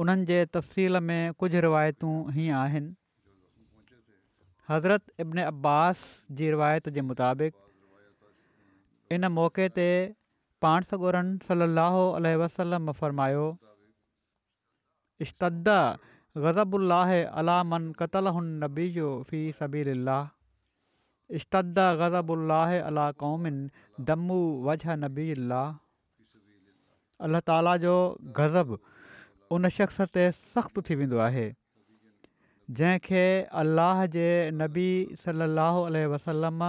उन्हनि जे तफ़सील में कुझु रिवायतूं ई आहिनि हज़रत इब्न अब्बास जी रिवायत जे मुताबिक़ इन मौक़े ते पाण सॻुरनि सलाहु अलसलम फ़रमायो इश्तद ग़ज़बबु अलाह अला मन क़तल नबी जो फी सबील इश्तद ग़ज़बबु अलाह अला क़ौमिन दम्मु वज़ह नबील अल्ला ताला जो ग़ज़ब उन शख़्स ते सख़्तु थी वेंदो आहे जंहिंखे अल्लाह जे नबी सलाहु अलह वसलम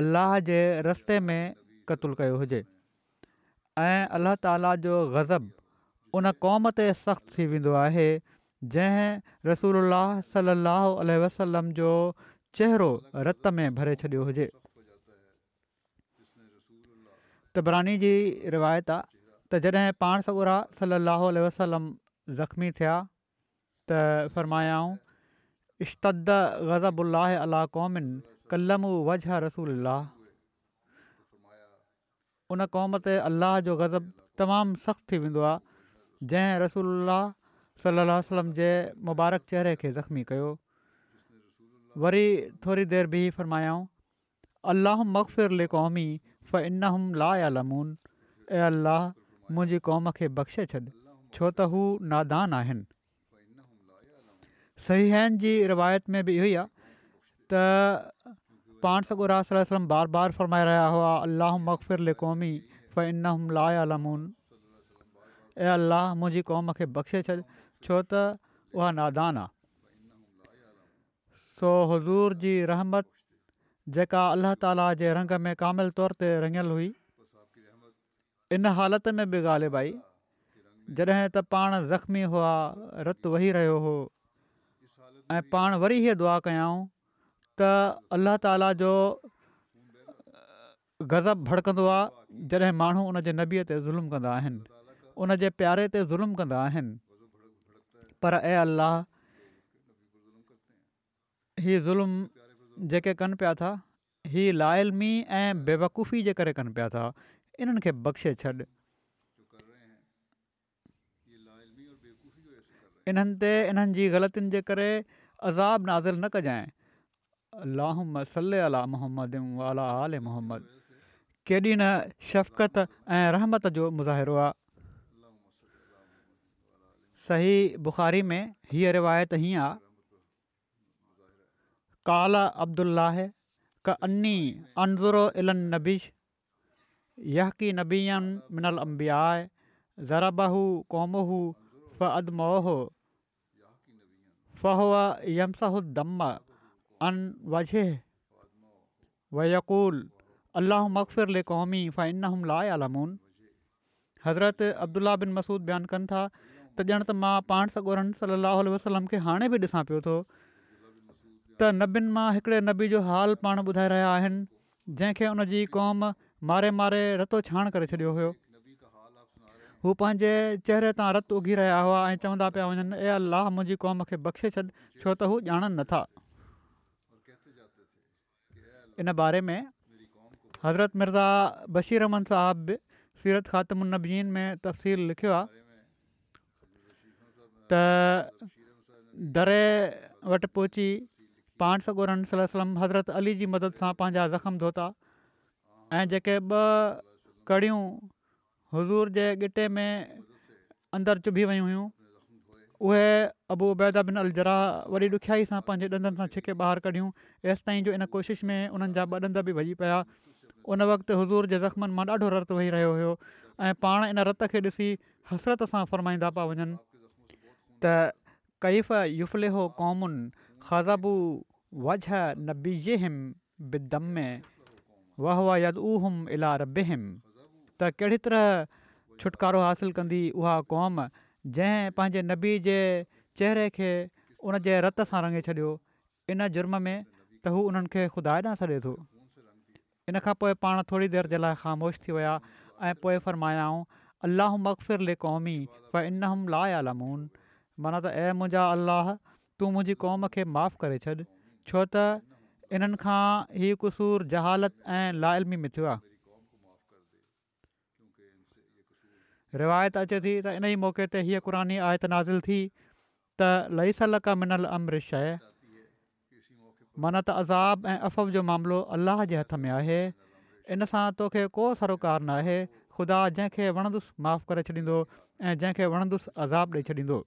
अलाह जे रस्ते में क़तूलु कयो हुजे ऐं अलाह ताला जो ग़ज़ब उन क़ौम ते सख़्तु थी वेंदो आहे जंहिं रसूल सलाहु वसलम जो चेहिरो रत में भरे छॾियो हुजे तबरानी जी रिवायत आहे त जॾहिं पाण सगुरा सलाहु वसलम ज़ख़्मी थिया त फ़र्मायाऊं इश्तद ग़ज़बबु अलाह अलाह क़ौमिन वज़ह रसूल उन क़ौम ते अलाह जो ग़ज़ब तमामु सख़्तु थी वेंदो आहे जंहिं रसूल सलम जे मुबारक चहिरे खे ज़ख़्मी कयो वरी थोरी देरि बि फ़र्मायाऊं अलाह मख़फ़ क़ौमी फ़नह लामून ऐं अलाह मुंहिंजी क़ौम खे बख़्शे छॾ छो त हू नादान आहिनि جی जी रिवायत में बि इहो ई आहे त पाण بار रार वलम बार बार फरमाए रहिया हुआ अलाह मखफ़ क़ौमी फ़नमन ए अल्लाह मुंहिंजी क़ौम खे बख़्शे छॾ छो त उहा नादान आहे सो हज़ूर जी रहमत जेका अलाह ताला जे रंग में कामिल तौर ते हुई इन हालति में बि ॻाल्हि भाई जॾहिं त पाण ज़ख़्मी हुआ रतु वही रहियो हो ऐं पाण वरी हीअ दुआ कयाऊं त अल्लाह ताला जो गज़ब भड़कंदो आहे जॾहिं माण्हू उनजे नबीअ ते ज़ुल्म कंदा आहिनि उनजे प्यारे ते ज़ुल्म कंदा आहिनि पर ऐं अलाह हीअ ज़ुल्म जेके कनि पिया था हीअ लायली ऐं बेवकूफ़ी जे करे कनि पिया था इन्हनि खे बख़्शे छॾनि ते इन्हनि जी ग़लतियुनि जे करे अज़ाबु नाज़िल न कजांइ केॾी न शफ़क़त ऐं रहमत जो मुज़ाहिरो आहे सही बुख़ारी में हीअ रिवायत हीअं आहे काला अब्दुला कन्नी नबीश यह की من मिनल अंबिया ज़राबाहू क़ौमू फ़ अदमओ फ़हवा यमसाहु दम्म अन वझे व यकूल अलाह अी फ़इन लायमून हज़रत अब्दुला बिन मसूद बयानु कनि था त ॼण त मां पाण सॻोर सली अलसलम खे हाणे बि ॾिसां पियो थो त नबीनि मां हिकिड़े नबी जो हालु पाण ॿुधाए रहिया आहिनि जंहिंखे हुन क़ौम मारे मारे रतो छाणि करे छॾियो हुयो हू पंहिंजे चहिरे तां रतु उघी रहिया हुआ ऐं चवंदा पिया वञनि ए अल्लाह मुंहिंजी क़ौम खे बख़्शे छॾ छो त हू ॼाणनि नथा इन बारे में हज़रत मिर्ज़ा बशीर अमन साहब सीरत ख़ातम नबीन में तफ़सील लिखियो आहे त दरे वटि पहुची पाण सगोरम हज़रत अली जी मदद सां पंहिंजा ज़ख़्म धोता ऐं जेके ॿ कड़ियूं हुज़ूर जे ॻिटे में अंदरु चुभी वियूं हुयूं उहे उबैदा बिन अल जरा वरी ॾुखियाई सां पंहिंजे ॾंदनि सां छिके ॿाहिरि कढियूं एसि ताईं जो इन कोशिश में उन्हनि जा ॿ ॾंद बि भॼी पिया उन वक़्तु हज़ूर जे ज़ख़्मनि मां ॾाढो रतु वेही रहियो हुयो ऐं पाण इन रत खे ॾिसी हसरत सां फ़रमाईंदा पिया वञनि त कैफ़ यूफ़ले हो कौमुनि ख़ासाबू वी बिदम में वाह वह यदु उहम इला रबेम त कहिड़ी तरह छुटकारो हासिलु कंदी उहा क़ौम जंहिं पंहिंजे नबी जे चहिरे खे उन जे रत सां रंगे छॾियो इन जुर्म में त हू उन्हनि खे खुदा न छॾे थो इन खां पोइ पाण थोरी देरि जे लाइ ख़ामोश थी विया ऐं पोइ फ़रमायाऊं अलाह मक़फ़िर ले क़ौमी व इन हम हुया लमोन माना त ए मुंहिंजा अलाह तूं मुंहिंजी क़ौम खे माफ़ु करे छॾ छो त इन्हनि खां हीउ क़सूर जहालत ऐं लाइलमी में थियो आहे रिवायत अचे थी त इन ई मौक़े ते हीअ क़ुरानी आयत नाज़िल थी त लईसल का मिनल अमृ शइ माना त अज़ाब ऐं अफ़व जो मामिलो अलाह जे हथ में आहे इन सां तोखे को सरोकार न आहे ख़ुदा जंहिंखे वणंदुसि माफ़ु करे छॾींदो ऐं जंहिंखे वणंदुसि अज़ाब ॾेई छॾींदो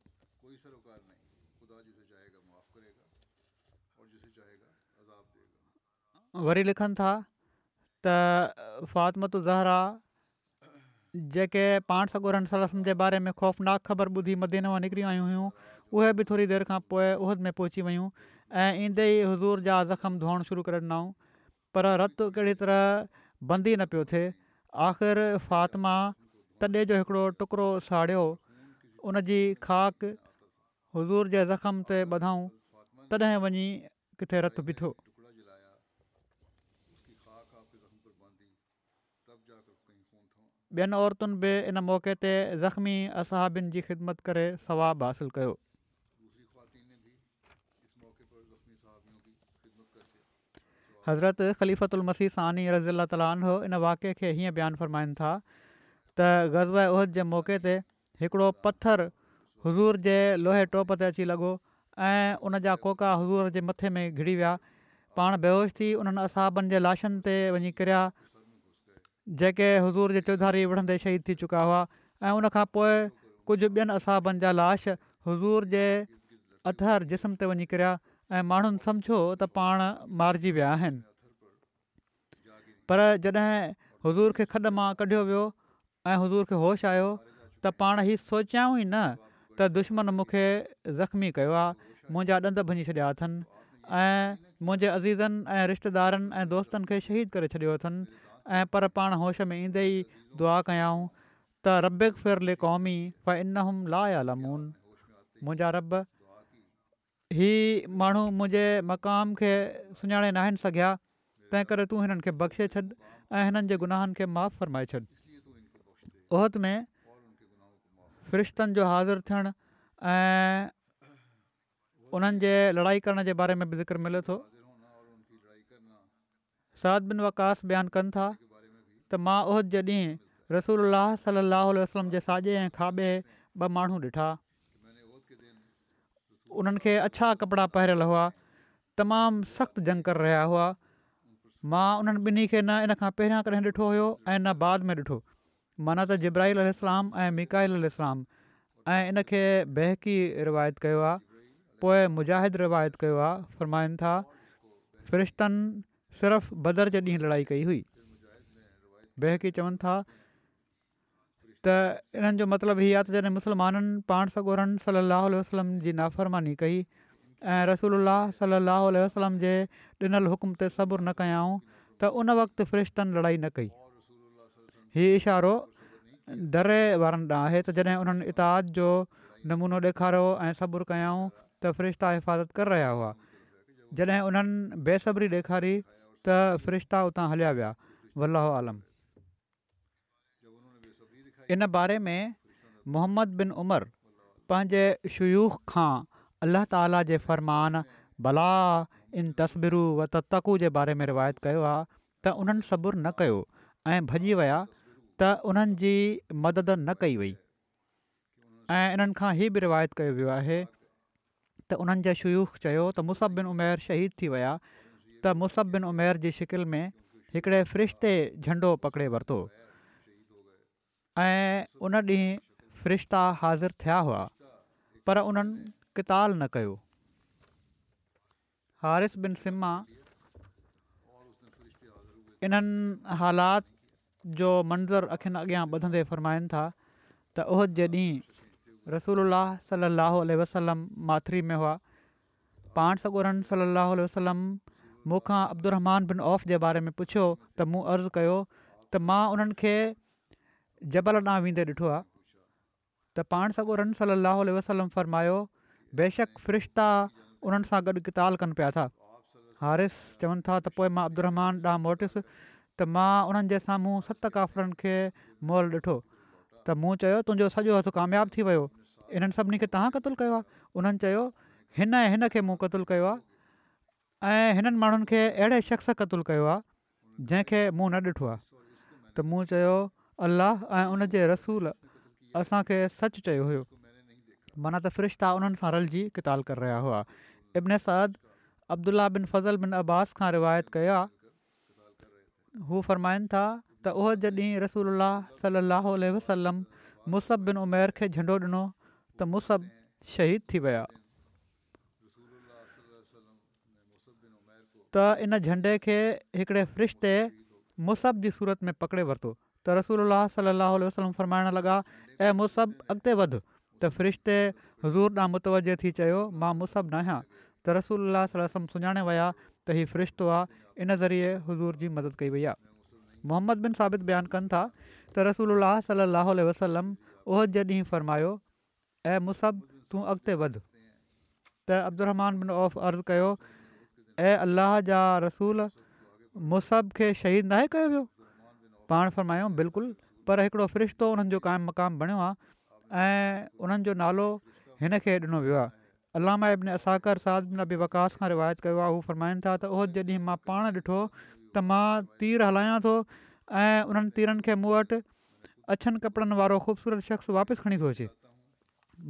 वरी लिखनि था त फ़ातिमतु ज़हरा जेके पाण सॻो सरसम जे बारे में ख़ौफ़नाक ख़बर ॿुधी मदीन मां निकिरी वयूं हुयूं उहे बि थोरी देरि खां पोइ उहद में पहुची वियूं ऐं ईंदे ई हज़ूर जा ज़ख़्म धोअण शुरू करे ॾिनऊं पर रतु कहिड़ी तरह बंदि ई न पियो थिए आख़िर फ़ातिमा तॾहिं जो हिकिड़ो टुकड़ो साड़ियो उन ख़ाक हज़ूर जे ज़ख़्म ते ॿधऊं तॾहिं वञी किथे रतु बीठो ॿियनि औरतुनि बि इन मौक़े ते ज़ख़्मी असहाबनि जी ख़िदमत करे सवाबु हासिलु कयो हज़रत ख़लीफ़त मसी सानी रज़ी अला तालीन हो इन वाक़े खे हीअं बयानु फ़रमाइनि था त ग़ज़ब उहद जे मौक़े ते हिकिड़ो पथरु हज़ूर जे लोहे टोप ते अची लॻो ऐं उन जा कोका हज़ूर जे मथे में घिरी विया पाण बेहोश थी उन्हनि असाबनि जे लाशनि ते वञी किरिया जेके हज़ूर जे चौधारी विढ़ंदे शहीद थी चुका हुआ ऐं उनखां पोइ कुझु ॿियनि असाबनि जा लाश हज़ूर जे अथर हर जिस्म ते वञी करिया ऐं माण्हुनि सम्झो त पाण मारिजी विया आहिनि पर जॾहिं हज़ूर खे खॾ मां कढियो वियो ऐं हज़ूर खे होश आयो त पाण हीउ सोचियाऊं ई न त दुश्मन मूंखे ज़ख़्मी कयो आहे मुंहिंजा ॾंद भञी छॾिया अथनि ऐं मुंहिंजे अज़ीज़नि ऐं रिश्तेदारनि ऐं दोस्तनि खे शहीद करे छॾियो अथनि ऐं पर पाण होश में ईंदे ई दुआ कयाऊं त रबे फेरले क़ौमी इन हूम ला या लमून मुंहिंजा रब ही माण्हू मुंहिंजे मक़ाम खे सुञाणे नाहिनि सघिया तंहिं करे तूं हिननि खे बख़्शे छॾु ऐं हिननि जे गुनाहनि खे माफ़ु फ़रमाए छॾि ओहत में फ़रिश्तनि जो हाज़िर थियणु ऐं उन्हनि लड़ाई करण जे बारे में बि ज़िक्र मिले थो साद बिन वकास बयानु कनि था त मां उहो जॾहिं रसूल सलाहु आल वम जे साॼे ऐं खाॿे ॿ माण्हू ॾिठा उन्हनि खे अछा कपिड़ा पहिरियलु हुआ तमामु सख़्तु जंकर रहिया हुआ मां उन्हनि ॿिन्ही खे न इन खां पहिरियां कॾहिं ॾिठो हुयो ऐं न बाद में ॾिठो माना त जिब्राहिल इस्लाम ऐं मिकाहिल इस्लाम ऐं इन खे बहक़ी रिवायत कयो आहे पोइ मुजाहिद रिवायत कयो आहे फ़रमाइनि था फ़रिश्तनि सिर्फ़ु बदर जे ॾींहुं लड़ाई कई हुई बेहकी चवनि था त इन्हनि जो मतिलबु इहा आहे त जॾहिं मुस्लमाननि पाण सॻोरनि सलाहु वसलम जी नाफ़रमानी कई ऐं रसूल सलाहु उल्ह वसलम जे ॾिनल हुकुम ते सबुरु न कयाऊं त उन वक़्तु फ़रिश्तनि लड़ाई न कई हीअ इशारो दरे वारनि ॾांहुं आहे त जॾहिं उन्हनि इताद जो नमूनो ॾेखारियो ऐं सबुरु कयाऊं त फ़रिश्ता हिफ़ाज़त करे रहिया हुआ जॾहिं उन्हनि बेसब्री ॾेखारी त फ़रिश्ता उतां हलिया विया आलम इन बारे में मोहम्मद बिन उमर पंहिंजे शयूख खां अलाह ताला जे फ़रमान भला इन तस्बिरू व त तकू जे बारे में रिवायत कयो आहे त उन्हनि सबुरु न कयो ऐं भॼी विया त उन्हनि जी मदद न कई वई ऐं इन्हनि खां ई बि रिवायत कयो वियो आहे त उन्हनि जे शुयूख चयो त मुस बिन उमेर शहीद थी विया त मुस बिन उमेर जी शिकिल में हिकिड़े फ़रिश्ते झंडो पकिड़े वरितो ऐं उन ॾींहुं फ़रिश्ता हाज़िर थिया हुआ पर उन्हनि किताल न कयो हारिस बिन सिम्मा इन्हनि हालात जो मंज़रु अखियुनि अॻियां वधंदे फ़र्माइनि था त उहो जे ॾींहुं रसूल सलाहु वसलम माथुरी में हुआ पाण सॻुरनि सलाहु वसलम मूंखां अब्दुर बिन औफ़ जे बारे में पुछियो त मूं अर्ज़ु कयो त मां उन्हनि खे जबल ॾांहुं वेंदे ॾिठो आहे त पाण सॻो रन सली वसलम फ़रमायो बेशक फ़रिश्ता उन्हनि सां गॾु किताल कनि पिया था हारिस चवनि था त पोइ मां अब्दुलर ॾांहुं मोटियुसि त मां उन्हनि जे साम्हूं सत काफ़लनि खे मोल ॾिठो त मूं चयो तुंहिंजो सॼो हथु कामियाबु थी वियो इन्हनि सभिनी खे तव्हां क़तलु कयो आहे उन्हनि चयो हिन ऐं हिन खे मूं ऐं हिननि माण्हुनि खे अहिड़े शख़्स क़तलु कयो आहे जंहिंखे मूं न ॾिठो आहे त मूं चयो अलाह ऐं उन जे रसूल असांखे सचु चयो हुयो माना त फ़रिश्ता उन्हनि सां रल जी किताबु करे रहिया हुआ इब्न साद अब्दुला बिन फज़ल बिन अब्बास खां रिवायत कया हू फरमाइनि था त उहो जॾहिं रसूल अलाह सलाहु वसलम मुसब बिन उमेर खे झंडो ॾिनो त मुसब शहीद थी विया त इन झंडे खे हिकिड़े फ़्रिज ते मुसह जी सूरत में पकिड़े वरितो त रसूल अलाह सलाहु वसलम फ़र्माइण लॻा ऐं मुसहब अॻिते वधु त फ़्रिज ते हज़ूर ॾांहुं मुतवजे थी चयो मां मुसहब न आहियां त रसूल अलाह सुञाणे विया त हीउ फ़्रिश थो आहे इन ज़रिए हज़ूर जी मदद कई वई आहे मोहम्मद बिन साबित बयानु कनि था त रसूल अलाह सलाहु वसलम उहो जे ॾींहुं फ़रमायो ऐं मुसहब तूं अॻिते वधु त अब्दुलरमान बिन औफ़ अर्ज़ु कयो ऐं अलाह जा रसूल मुसहब खे शहीद नाहे कयो वियो पाण फ़रमायो बिल्कुलु पर हिकिड़ो फ़रिश्तो उन्हनि जो काइम मक़ामु बणियो आहे ऐं उन्हनि जो नालो हिन खे ॾिनो वियो आहे अलामा असाकर साद नबी वकास खां रिवायत कयो आहे हू फ़रमाइनि था त उहो जॾहिं मां पाण ॾिठो त मां तीर हलायां थो ऐं उन्हनि तीरनि खे मूं वटि अछनि कपिड़नि वारो ख़ूबसूरत शख़्स वापसि खणी थो अचे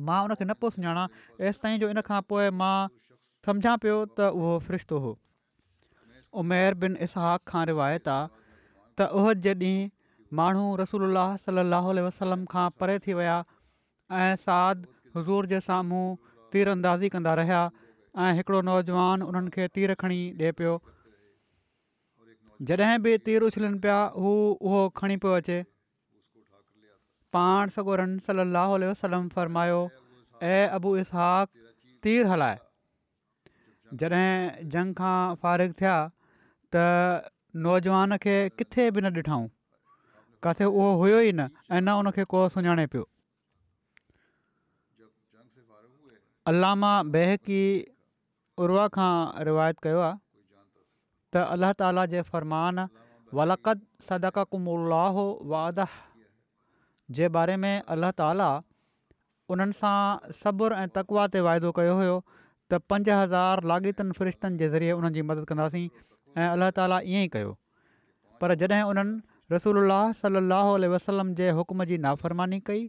मां उन न सुञाणा जो इन मां सम्झा पियो त उहो फ़रिश्तो हो उमेर बिन इसहाक़ खां रिवायत आहे त उहो जॾहिं माण्हू रसूल सलाहु खां परे थी विया ऐं साद हज़ूर जे साम्हूं तीर अंदाज़ी कंदा रहिया ऐं हिकिड़ो नौजवान उन्हनि खे तीर खणी ॾिए पियो जॾहिं बि तीर उछलनि पिया हू उहो खणी पियो अचे पाण सगोरनि सलाह वसलम फ़रमायो ऐं अबू इसहाक़ तीर हलाए जॾहिं जंग खां फ़ारिग थिया त नौजवान खे किथे बि न ॾिठऊं किथे उहो हुयो ई न ऐं न उन को सुञाणे पियो अल्ला बेहकी उर्वा खां रिवायत कयो आहे त अल्लाह ताला जे फ़रमान वलाक सदाका कुमुल्लाह अलाह वादा जे बारे में अल्ला ताला उन्हनि सां सब्रु ऐं तकवा ते वाइदो कयो हुयो त पंज हज़ार लाॻीतनि फ़रिश्तनि जे ज़रिए उन्हनि जी मदद कंदासीं ऐं अलाह ताली ईअं ई कयो पर जॾहिं उन्हनि रसूल सल अल वसलम जे हुकम जी नाफ़रमानी कई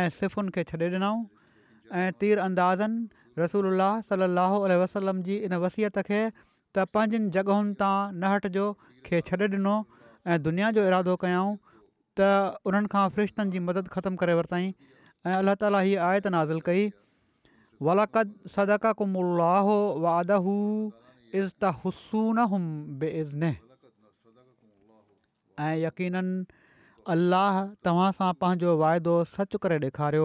ऐं सिफ़ुनि खे छॾे ॾिनऊं ऐं तीर अंदाज़नि रसूल सलाह वसलम जी इन वसियत खे त पंहिंजनि जॻहियुनि तां न हटिजो खे छॾे ॾिनो ऐं दुनिया जो इरादो कयाऊं त उन्हनि खां फ़रिश्तनि जी मदद ख़तमु करे वरितईं ऐं अलाह ताली हीअ आयत नाज़िल कई ऐं यकीननि अलाह तव्हां सां पंहिंजो वाइदो सचु करे ॾेखारियो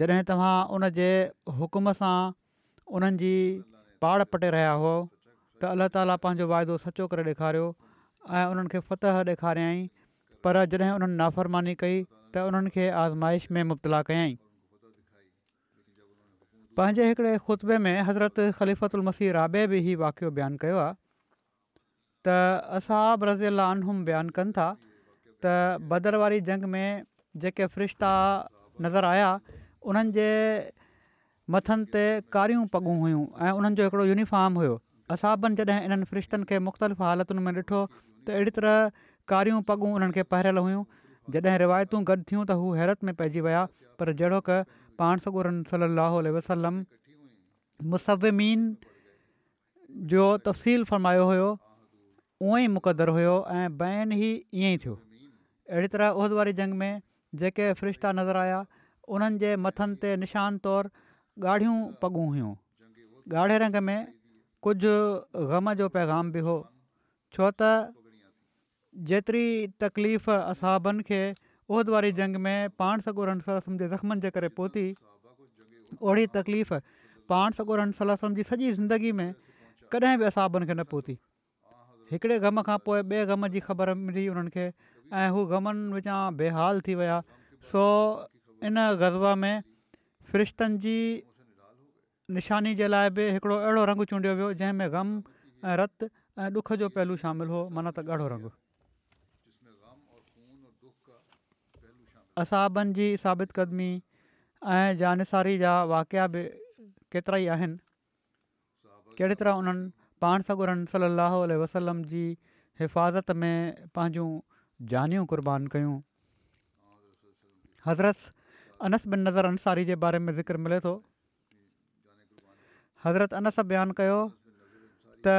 जॾहिं तव्हां उन जे हुकम सां उन्हनि जी पाड़ पटे रहिया हुओ त अल्ला ताला पंहिंजो वाइदो सचो करे ॾेखारियो ऐं उन्हनि खे फतह ॾेखारियई पर जॾहिं उन्हनि नाफ़रमानी कई त उन्हनि खे आज़माइश में मुबतला कयईं पंहिंजे हिकड़े खुतबे में हज़रत ख़लीफ़तु उलमसी राबे बि ई वाक़ियो बयानु कयो आहे त असाब रज़ी लानिहुम बयानु कनि था त बदर वारी जंग में जेके फ़रिश्ता नज़र आया उन्हनि जे मथनि ते कारियूं पगूं हुयूं ऐं उन्हनि जो हिकिड़ो यूनिफॉर्म हुयो असाबनि जॾहिं इन्हनि फ़रिश्तनि खे मुख़्तलिफ़ हालतुनि में ॾिठो त अहिड़ी तरह कारियूं पगूं उन्हनि खे पहिरियलु हुयूं जॾहिं रिवायतूं गॾु थियूं त हू हैरत में पइजी विया पर जहिड़ो पाण सगुरन सली वसलम मुसविमीन जो तफ़सील फ़रमायो हुयो उअई मुक़दरु हुयो ऐं बैन ईअं ई थियो अहिड़ी तरह उहिदव वारी जंग में जेके फ़रिश्ता नज़र आया उन्हनि जे मथनि ते निशान तौरु ॻाढ़ियूं पॻूं हुयूं ॻाढ़े रंग में कुझु ग़म जो पैगाम बि हो छो त जेतिरी तकलीफ़ असाबनि खे उहिद वारी जंग में पाण सॻो जे ज़ख़्मनि जे करे पहुती ओड़ी तकलीफ़ पाण सॻोर सम जी सॼी ज़िंदगी में कॾहिं बि असाबनि खे न पहुती हिकिड़े ग़म खां पोइ ॿिए ग़म जी ख़बर मिली उन्हनि खे ऐं हू ग़मनि विझां बेहाल थी विया सो इन ग़ज़बा में फ़रिश्तनि जी निशानी जे लाइ बि हिकिड़ो अहिड़ो रंगु चूंडियो वियो जंहिंमें ग़म ऐं रतु ऐं ॾुख जो पहलू शामिलु हो माना त अहिड़ो रंगु असाबनि जी साबित क़दमी ऐं जानसारी जा वाक़िया बि केतिरा ई आहिनि कहिड़ी तरह उन्हनि पाण सां गॾु सली वसलम जी हिफ़ाज़त में पंहिंजूं जानियूं कुर्बान कयूं हज़रत अनस बिन नज़र अंसारी जे बारे में ज़िक्र मिले थो हज़रत अनस बयानु कयो त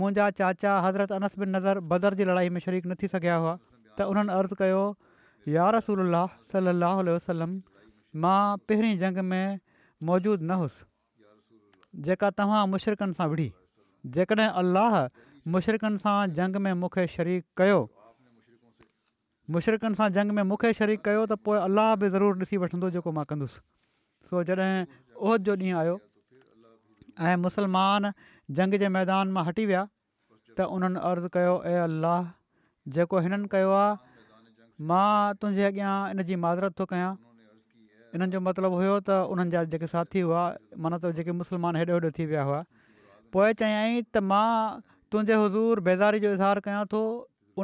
मुंहिंजा चाचा हज़रत अनस बिन नज़र बदर जी लड़ाई में शरीक न थी सघिया हुआ त उन्हनि अर्ज़ु कयो यारसूला सलाहु वसलम मां पहिरीं जंग में मौजूदु न हुउसि जेका तव्हां मुशरक़नि सां विढ़ी जेकॾहिं अलाह मुशरक़नि सां जंग में मूंखे शरीक कयो मुशरक़नि सां जंग में मूंखे शरीक़ कयो त पोइ अलाह बि ज़रूरु ॾिसी वठंदो जेको मां कंदुसि सो जॾहिं उहद जो ॾींहुं आयो ऐं मुसलमान जंग जे मैदान मां हटी विया त उन्हनि अर्ज़ु कयो ऐं अल्लाह जेको हिननि कयो आहे मां तुंहिंजे अॻियां इन जी माज़रत थो कयां इन्हनि जो मतिलबु हुयो त उन्हनि जा जेके साथी हुआ माना त जेके मुस्लमान हेॾो हेॾो थी विया हुआ पोइ चयईं त मां तुंहिंजे हज़ूर बेज़ारी जो इज़हार कयां थो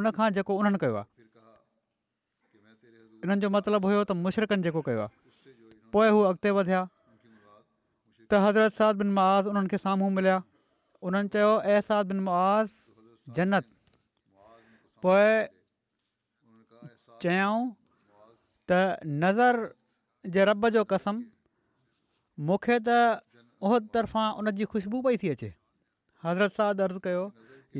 उनखां जेको उन्हनि कयो आहे जो मतिलबु हुयो त मुशरक़नि जेको कयो आहे पोइ हू अॻिते वधिया त हज़रत साद बिन मवाज़ उन्हनि खे साम्हूं मिलिया उन्हनि चयो बिन महाज़ जन्नत चयाऊं त नज़र जे रॿ जो कसम मूंखे त उहो तरफ़ां उन जी ख़ुशबू पई थी अचे हज़रत सा दर्ज़ु कयो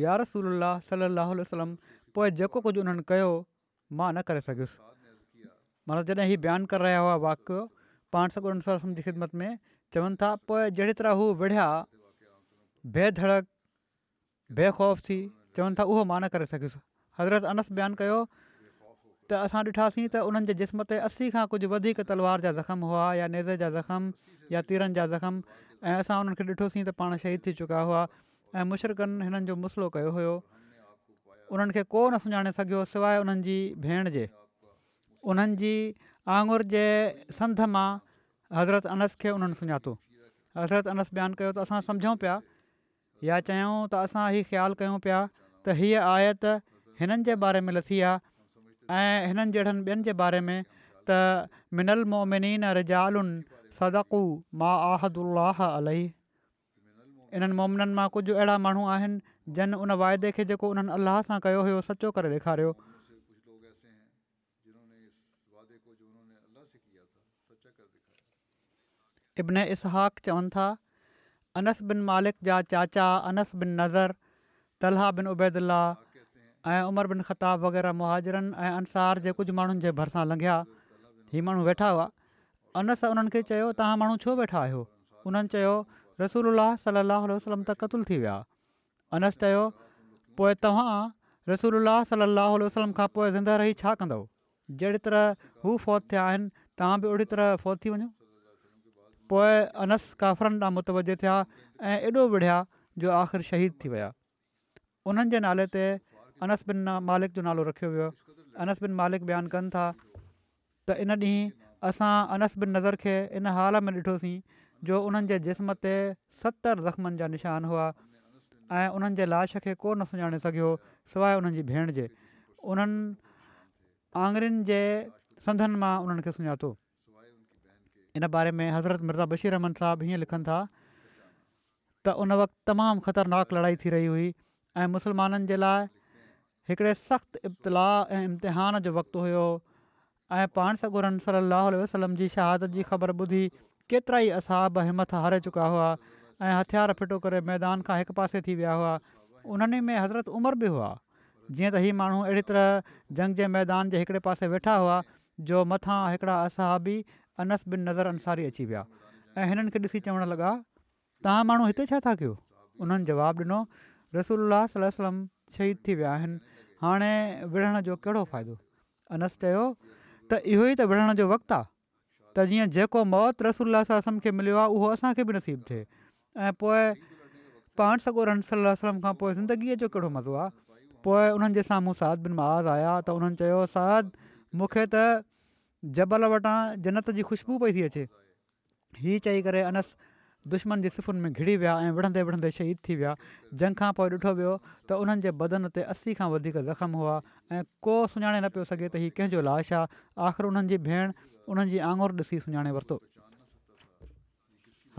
यारसल सलाहु वलम पोइ जेको कुझु उन्हनि कयो मां न करे सघियुसि माना जॾहिं हीउ बयानु करे रहिया हुआ वाकियो पाण सौ उण जी ख़िदमत में चवनि था पोइ जहिड़ी तरह हू विढ़िया बे धड़क थी चवनि था उहो मां न करे सघियुसि हज़रत अनस बयानु कयो त असां ॾिठासीं त उन्हनि जे जिस्म ते असी खां कुझु वधीक तलवार जा ज़ख़्म हुआ या नेज़ जा ज़ख़्मु या तीरनि जा ज़ख़म ऐं असां उन्हनि खे ॾिठोसीं त पाण शहीद थी चुका हुआ ऐं मुशरक़नि हिननि जो मसलो कयो हुयो उन्हनि खे को न सुञाणे सघियो सवाइ उन्हनि जी भेण जे उन्हनि जी आंगुर जे संध मां हज़रत अनस खे उन्हनि सुञातो हज़रत अनस बयानु कयो त असां सम्झूं पिया या चयूं त असां हीअ ख़्यालु कयूं पिया त हीअ आयत हिननि जे बारे में लथी आहे ऐं हिननि जहिड़नि ॿियनि जे बारे में त मिनल मोमिन रिजालुनि सदकु मां आहदु अलीही इन्हनि मोमिननि मां कुझु अहिड़ा माण्हू आहिनि जन उन वाइदे खे जेको उन्हनि अलाह सां कयो हुयो सचो करे ॾेखारियो इब्न इसाक़ चवनि था अनस बिन मालिक जा चाचा अनस बिन नज़र तलहा बिन उबैद ऐं उमर बिन खताब वग़ैरह मुहाजरनि ऐं अंसार जे कुझु माण्हुनि जे भरिसां लंघिया हीअ माण्हू वेठा हुआ अनस उन्हनि खे चयो तव्हां माण्हू छो वेठा आहियो उन्हनि चयो रसूल सल अल वसलम त क़तल थी विया अनस चयो पोइ तव्हां रसूल सल अलाह वसलम खां पोइ ज़िंदा रही छा कंदो जहिड़ी तरह हू फ़ौत थिया आहिनि तव्हां बि ओड़ी तरह फ़ौत थी वञो पोइ अनस काफ़रनि ॾांहुं मुतवजे थिया ऐं एॾो विढ़िया जो आख़िर शहीद थी विया उन्हनि नाले ते अनस बिन मालिक जो नालो रखियो वियो अनस बिन मालिक बयानु कनि था त इन ॾींहुं असां अनस बिन नज़र खे इन हाल में ॾिठोसीं जो उन्हनि जे जिस्म ते सतरि ज़ख़्मनि जा निशान हुआ ऐं उन्हनि जे लाश खे कोन सुञाणे सघियो सवाइ उन्हनि जी भेण जे उन्हनि आंगरियुनि जे संदनि मां उन्हनि खे सुञातो इन बारे में हज़रत मिर्ज़ा बशीर अहमद साहबु हीअं लिखनि था त उन वक़्तु तमामु ख़तरनाक लड़ाई थी रही हुई ऐं मुसलमाननि जे लाइ हिकिड़े सख़्तु इब्तलाउ ऐं इम्तिहान जो वक़्तु हुयो ऐं पाण सगुरनि सली वसलम जी शहादत जी ख़बर ॿुधी केतिरा ई असहाब हिमथ हारे चुका हुआ ऐं हथियार फिटो करे मैदान खां हिकु पासे थी विया हुआ उन्हनि में हज़रत उमिरि बि हुआ जीअं त ही माण्हू अहिड़ी तरह जंग जे मैदान जे हिकिड़े पासे वेठा हुआ जो मथां हिकिड़ा असहाबी बिन नज़र अंसारी अची विया ऐं हिननि खे ॾिसी चवणु लॻा तव्हां माण्हू हिते छा था कयो उन्हनि जवाबु ॾिनो रसोल वसलम शहीद थी विया आहिनि हाणे विढ़ण जो कहिड़ो फ़ाइदो अनस चयो त इहो ई त विढ़ण जो वक़्तु आहे त जीअं जेको मौत रसोल्ला खे मिलियो आहे उहो असांखे बि नसीबु थिए ऐं पोइ पाण सॻो रसोल्ला सलम खां पोइ ज़िंदगीअ जो कहिड़ो मज़ो आहे पोइ उन्हनि जे साम्हूं बिन माज़ आया त उन्हनि चयो साध मूंखे त जबल वटां जनत जी ख़ुशबू पई थी अचे हीअ चई करे अनस दुश्मन जे सिफ़ुनि में घिरी विया ऐं विढ़ंदे विढ़ंदे शहीद थी विया जंग खां पोइ ॾिठो वियो त उन्हनि जे बदन ते असी खां वधीक ज़ख़्मु हुआ ऐं को सुञाणे न पियो सघे त हीउ कंहिंजो लाश आहे आख़िर उन्हनि जी भेण उन्हनि जी आंगुर ॾिसी सुञाणे वरितो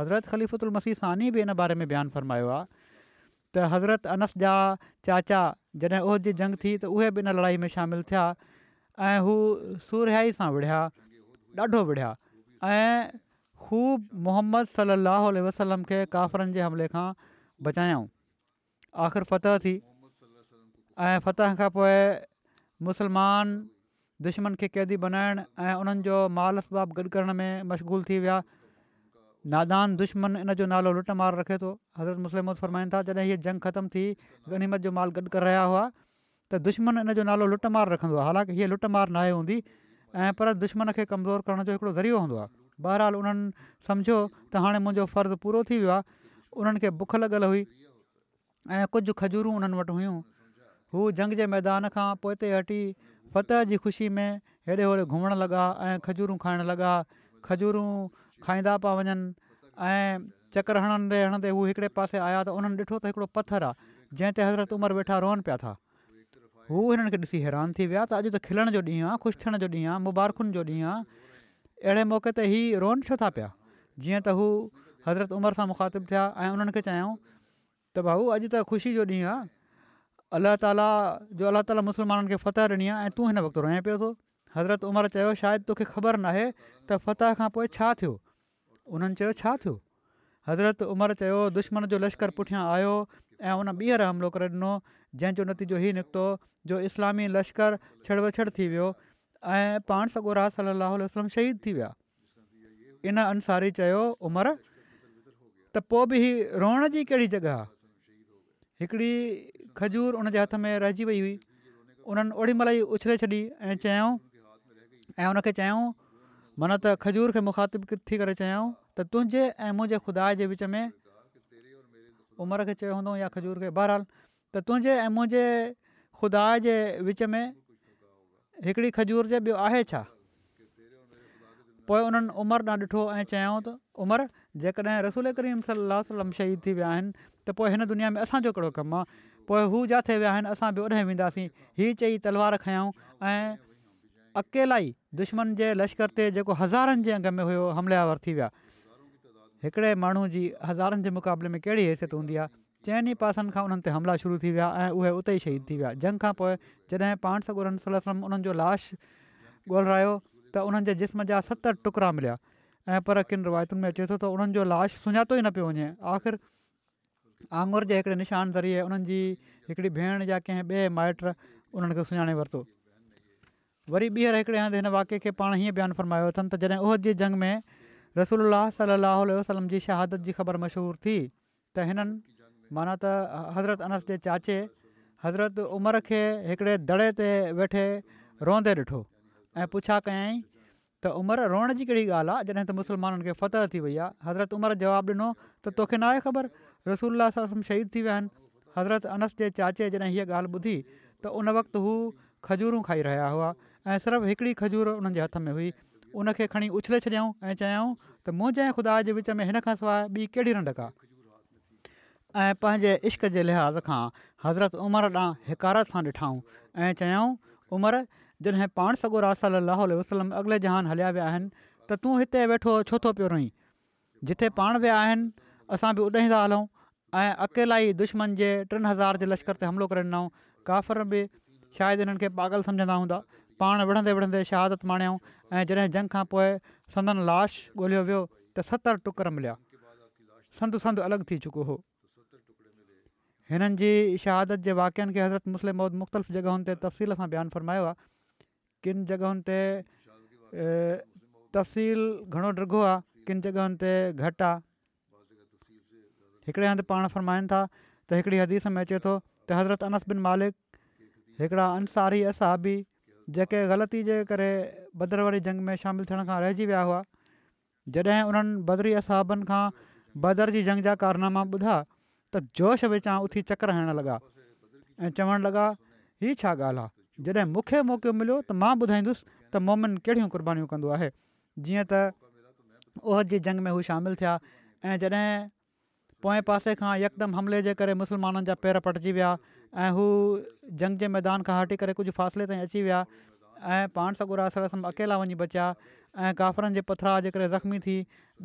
हज़रत ख़लीफ़ुत उल सानी बि इन बारे में बयानु फ़रमायो आहे त हज़रत अनस जा चाचा जॾहिं उहो जी जंग थी त उहे बि इन लड़ाई में शामिलु थिया ऐं हू सुरयाई सां विढ़िया ॾाढो विढ़िया ऐं ख़ूब محمد सलाहु वसलम खे काफ़रनि जे हमले खां बचायऊं आख़िर फ़तह थी ऐं फ़तह खां पोइ فتح दुश्मन खे क़ैदी बनाइणु ऐं उन्हनि जो माल جو गॾु करण में मशगूल थी विया नादान दुश्मन इन जो नालो लुट मार रखे थो हज़रत मुस्लिम फरमाईंदा जॾहिं हीअ जंग ख़तमु थी गनीमत जो माल गॾु करे रहिया हुआ त दुश्मन इन जो नालो लुट रखंदो आहे हालांकी हीअ लुट मार नाहे हूंदी ऐं पर दुश्मन खे कमज़ोर करण जो हिकिड़ो ज़रियो हूंदो आहे बहरहाल उन्हनि सम्झो त हाणे मुंहिंजो फ़र्ज़ु पूरो थी वियो आहे उन्हनि खे बुख लॻल हुई ऐं कुझु खजूरूं उन्हनि वटि हुयूं हू जंग जे मैदान खां पोइ हटी फतह जी ख़ुशी में हेॾे होॾे घुमण लॻा ऐं खजूरूं खाइण लॻा खजूरूं खाईंदा पिया वञनि ऐं चकर हणंदे हणंदे हू हिकिड़े पासे आया त उन्हनि ॾिठो त हिकिड़ो पथर आहे जंहिं ते हज़रत उमिरि वेठा रोहनि पिया था हू हिननि खे ॾिसी हैरान थी विया त अॼु त खिलण जो ॾींहुं आहे ख़ुशि थियण जो ॾींहुं आहे अहिड़े मौक़े ते ई रोअनि छो था पिया जीअं त हू हज़रत उमिरि सां मुखातिबु थिया ऐं उन्हनि खे चयऊं त भाऊ अॼु त ख़ुशी जो ॾींहुं आहे अलाह ताला जो अलाह ताला मुसलमाननि खे फतह ॾिनी आहे ऐं तूं हिन वक़्तु रोए पियो थो हज़रत उमिरि चयो शायदि तोखे ख़बर नाहे त फत खां पोइ छा थियो उन्हनि चयो छा थियो हज़रत उमिरि चयो दुश्मन जो लश्कर पुठियां आयो ऐं उन ॿीहर हमिलो करे ॾिनो जंहिंजो नतीजो हीउ निकितो जो इस्लामी लश्कर छड़ वछड़ थी वियो ऐं पाण सॻो राह सम शद थी विया इन अनुसार ई चयो उमिरि त पोइ बि ही रोअण जी कहिड़ी जॻह आहे हिकिड़ी खजूर उन जे हथ में रहिजी वई हुई उन्हनि ओॾीमहिल ई उछले छॾी ऐं चयऊं ऐं उनखे चयऊं माना त खजूर खे मुखातिबु थी करे चयऊं त तुंहिंजे ऐं मुंहिंजे खुदा जे विच में उमिरि खे चयो हूंदो या खजूर खे बहराल त तुंहिंजे ऐं मुंहिंजे ख़ुदा जे विच में हिकिड़ी खजूर जे ॿियो आहे छा पोइ उन्हनि उमिरि न ॾिठो ऐं चयऊं त उमिरि जेकॾहिं रसूल करीम सलाहु वलम शहीद थी विया आहिनि त पोइ हिन दुनिया में असांजो हिकिड़ो कमु आहे पोइ हू जिथे विया आहिनि असां बि होॾे वेंदासीं हीअ चई तलवार खयऊं ऐं अकेला दुश्मन जे लश्कर ते जेको हज़ारनि जे अंग में हुयो हमलियावर थी विया हिकिड़े माण्हू जी हज़ारनि जे मुक़ाबले में कहिड़ी हैसियत हूंदी आहे चइनि पासनि खां उन्हनि ते हमला शुरू थी विया ऐं उहे उते ई शहीद थी विया जंग खां पोइ जॾहिं पाण सॻु सलाहु उन्हनि जो लाश ॻोल्हायो त उन्हनि जे जिस्म जा सत टुकड़ा मिलिया ऐं पर किन रिवायतुनि में अचे थो त उन्हनि जो लाश सुञातो ई न पियो वञे आख़िर आंगुर जे हिकिड़े निशान ज़रिए उन्हनि जी हिकिड़ी भेण या कंहिं ॿिए माइट उन्हनि खे सुञाणे वरितो वरी ॿीहर हिकिड़े हंधि हिन वाके खे पाण हीअं बयानु फ़रमायो अथनि त जॾहिं उहद जी जंग में रसूल सलाहु वसलम जी शहादत जी ख़बर मशहूरु थी त हिननि माना त हज़रत अनस जे चाचे हज़रत उमिरि खे हिकिड़े दड़े ते वेठे रहंदे ॾिठो ऐं पुछा कयई त उमिरि रोअण जी कहिड़ी ॻाल्हि आहे जॾहिं त मुसलमाननि खे फ़तह थी वई आहे हज़रत उमिरि जवाबु ॾिनो त तोखे न आहे ख़बर रसूल सम शहीद थी विया आहिनि हज़रत अनस जे चाचे जॾहिं हीअ ॻाल्हि ॿुधी त उन वक़्तु हू खजूरूं खाई रहिया हुआ ऐं सिर्फ़ु हिकिड़ी खजूर हुननि हथ में हुई उन खे खणी उछले छॾियऊं ऐं चयाऊं त मुंहिंजे ख़ुदा जे विच में हिन खां सवाइ ॿी कहिड़ी रंडक आहे ऐं पंहिंजे इश्क जे लिहाज़ खां हज़रत उमिरि ॾांहुं हिकारत सां ॾिठाऊं ऐं चयऊं उमिरि जॾहिं पाण सॻो सलाहु वसलम अॻिले जहान हलिया विया आहिनि त तूं हिते वेठो छो थो पियो रही जिथे पाण विया आहिनि असां बि ओॾहीं था हलूं ऐं अकेला ई दुश्मन जे टिनि हज़ार जे लश्कर ते हमिलो करे ॾिनऊं काफ़िर बि शायदि हिननि खे पागल सम्झंदा हूंदा पाण विढ़ंदे विढ़ंदे शहादत माणियऊं ऐं जॾहिं जंग खां पोइ संदन लाश ॻोल्हियो वियो त सतरि टुकर मिलिया संदु संदु अलॻि थी चुको हो हिननि जी शहादत जे वाक्यनि खे हज़रत मुस्लिम मुख़्तलिफ़ जॻहियुनि ते तफ़सील सां बयानु फ़रमायो आहे किन जॻहियुनि ते तफ़सील घणो डि॒घो आहे किन जॻहियुनि ते घटि आहे हिकिड़े हंधि पाण फ़रमाइनि था त हिकिड़ी हदीस में अचे थो त हज़रत अनस बिन मालिक हिकिड़ा अंसारी असहाबी जेके ग़लती जे करे बदर जंग में शामिलु थियण खां रहिजी विया हुआ जॾहिं उन्हनि बदरी असहाबनि खां बदर जी जंग जा कारनामा ॿुधा त जोश विचां उथी चकर हणणु लॻा ऐं चवणु लॻा ही छा ॻाल्हि आहे जॾहिं मूंखे मौको मिलियो त मां ॿुधाईंदुसि त मोमिन कहिड़ियूं क़ुर्बानीूं कंदो आहे जीअं त ओहद जी जंग में हू शामिलु थिया ऐं जॾहिं पोएं पासे खां यकदमि हमले जे करे मुसलमाननि जा पेर पटिजी विया ऐं हू जंग जे मैदान खां हटी करे कुझु फ़ासिले ताईं अची विया ऐं पाण सॻो अकेला वञी बचिया ऐं काफ़रनि जे पथरा जे करे ज़ख़्मी थी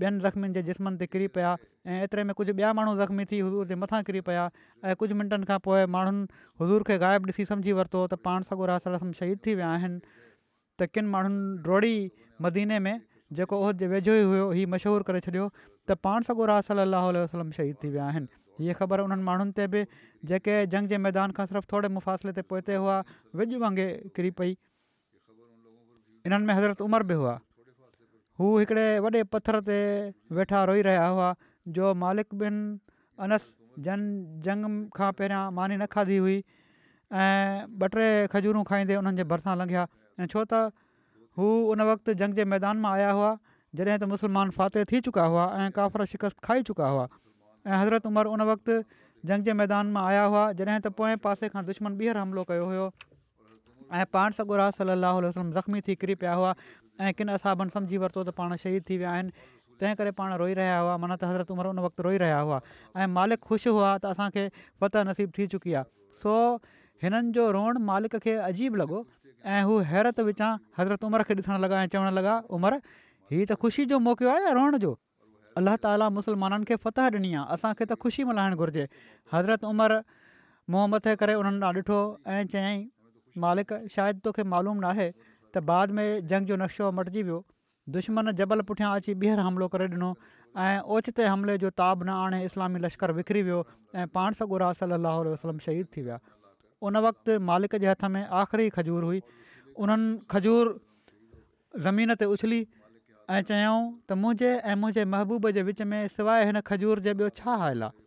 ॿियनि ज़ख़्मियुनि जे जिस्मनि ते किरी पिया ऐं एतिरे में कुझु ॿिया माण्हू ज़ख़्मी थी हज़ूर जे मथां किरी पिया ऐं कुझु मिंटनि खां पोइ माण्हुनि हुज़ूर खे ग़ाइबु ॾिसी सम्झी वरितो त पाण शहीद थी विया आहिनि त किन माण्हुनि ड्रोड़ी मदीने में जेको उहो जे वेझो ई हुयो हीउ मशहूरु करे छॾियो त पाण वसलम शहीद थी विया आहिनि हीअ ख़बर उन्हनि माण्हुनि ते बि जेके जंग जे मैदान खां सिर्फ़ु थोरे मुफ़ासिले ते हुआ वांगुरु किरी पई इन्हनि में हज़रत उमरि बि हुआ हू हिकिड़े वॾे पथर ते वेठा रोई रहिया हुआ जो मालिक बिन अनस जन जंग खां पहिरियां मानी न खाधी हुई ऐं ॿ टे खजूरूं खाईंदे उन्हनि जे भरिसां लंघिया ऐं छो त हू उन वक़्तु जंग जे मैदान मां आया हुआ जॾहिं त मुस्लमान फ़ात थी चुका हुआ ऐं काफ़र शिकस्त खाई चुका हुआ ऐं हज़रत उमिरि उन वक़्तु जंग जे मैदान मां आया हुआ जॾहिं त पोएं पासे खां दुश्मन ॿीहर हमिलो कयो हुयो ऐं पाण सां गुरु रही वसलम ज़ख़्मी थी किरी पिया हुआ ऐं किन असाबनि सम्झी वरितो त पाण शहीद थी विया आहिनि तंहिं करे पाण रोई रहिया हुआ माना त हज़रत उमिरि उन वक़्तु रोई रहिया हुआ ऐं मालिक ख़ुशि हुआ त असांखे वतह नसीबु थी चुकी आहे सो हिननि जो रोअणु मालिक खे अजीब लॻो ऐं हू हैरत विचां हज़रत उमिरि खे ॾिसणु लॻा ऐं चवणु लॻा उमिरि हीअ त ख़ुशी जो मौको आहे या रोअण जो अलाह ताली मुसलमाननि खे फतह ॾिनी आहे असांखे त ख़ुशी मल्हाइणु घुरिजे हज़रत उमिरि मोहम्मद जे करे उन्हनि ॾांहुं ॾिठो ऐं चयाईं मालिक शायदि तोखे मालूम नाहे त बाद में जंग जो नक्शो मटिजी वियो दुश्मन जबल पुठियां अची ॿीहर हमिलो करे ॾिनो ऐं ओचिते हमले जो ताब न आणे इस्लामी लश्कर विकिरी वियो ऐं पाण सां ॻोरा सलाहु वसलम शहीद थी विया उन वक़्तु मालिक जे हथ में आख़िरी खजूर हुई उन्हनि खजूर ज़मीन ते उछली ऐं चयाऊं त मुंहिंजे ऐं मुंहिंजे महबूब जे विच में सवाइ हिन खजूर जे ॿियो छा हाल आहे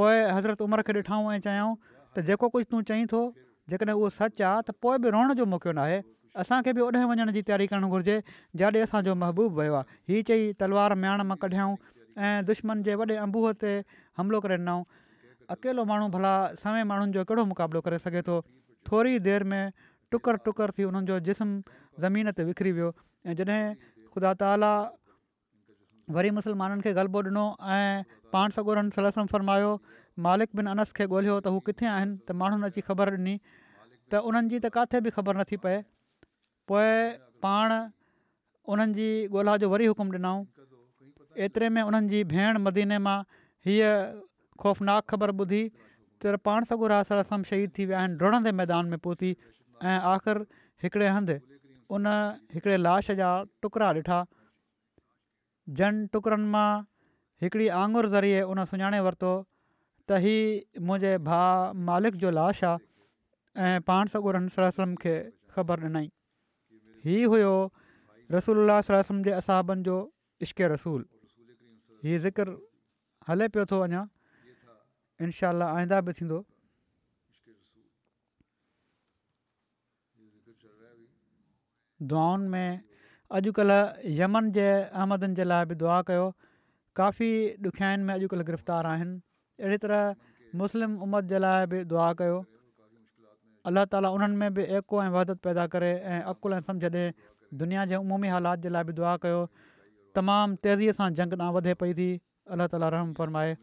पोइ हज़रत उमिरि खे ॾिठऊं ऐं चयाऊं त जेको कुझु तूं थो जेकॾहिं उहो सचु आहे त पोइ बि रोअण जो मौक़ो नाहे असांखे बि ओॾे वञण जी तयारी करणु घुरिजे जाॾे असांजो महबूबु वियो आहे हीअ चई तलवार म्याण मां कढियाऊं ऐं दुश्मन जे वॾे अंबूह ते हमिलो करे ॾिनऊं अकेलो माण्हू भला सवें माण्हुनि जो कहिड़ो मुक़ाबिलो करे सघे थो थोरी देरि में टुकर टुकर थी हुननि जो जिस्म ज़मीन ते विकिरी वियो ऐं जॾहिं ख़ुदा ताला वरी मुसलमाननि खे ग़लबो ॾिनो ऐं पाण सगोड़नि सलम फ़र्मायो मालिक बिन अनस खे ॻोल्हियो त हू किथे आहिनि त माण्हुनि अची ख़बर ॾिनी त उन्हनि जी त किथे बि ख़बर नथी पए पोइ पाण उन्हनि जी ॻोल्हा जो वरी हुकुम ॾिनऊं एतिरे में उन्हनि जी भेण मदीने मां हीअ ख़ौफ़नाक ख़बर ॿुधी त पाण सॻु रासम शहीद थी विया आहिनि डुड़ंदे मैदान में पहुती ऐं आख़िर हिकिड़े हंधि उन हिकिड़े लाश जा टुकड़ा ॾिठा जन टुकड़नि मां हिकिड़ी आंगुर ज़रिए उन सुञाणे वरितो त हीउ मुंहिंजे भाउ मालिक जो लाश आहे ऐं पाण सगुरम खे ख़बर ॾिनई हीउ हुयो रसूल सलम जे असाबनि जो इश्क रसूल हीअ ज़िक्र हले पियो थो अञा इनशा आईंदा बि थींदो दुआनि में अॼुकल्ह यमन जे अहमदनि जे लाइ बि दुआ कयो काफ़ी ॾुखियाईनि में अॼुकल्ह गिरफ़्तार आहिनि अहिड़ी तरह मुस्लिम उमत जे लाइ बि दुआ कयो अल्ल्ह ताला उन्हनि में बि एको ऐं वहदत पैदा करे ऐं अक़ुलु समुझ ॾे दुनिया जे अमूमी हालात जे लाइ बि दुआ कयो तमामु तेज़ीअ सां जंग ना वधे पई थी अलाह ताला रहम फरमाए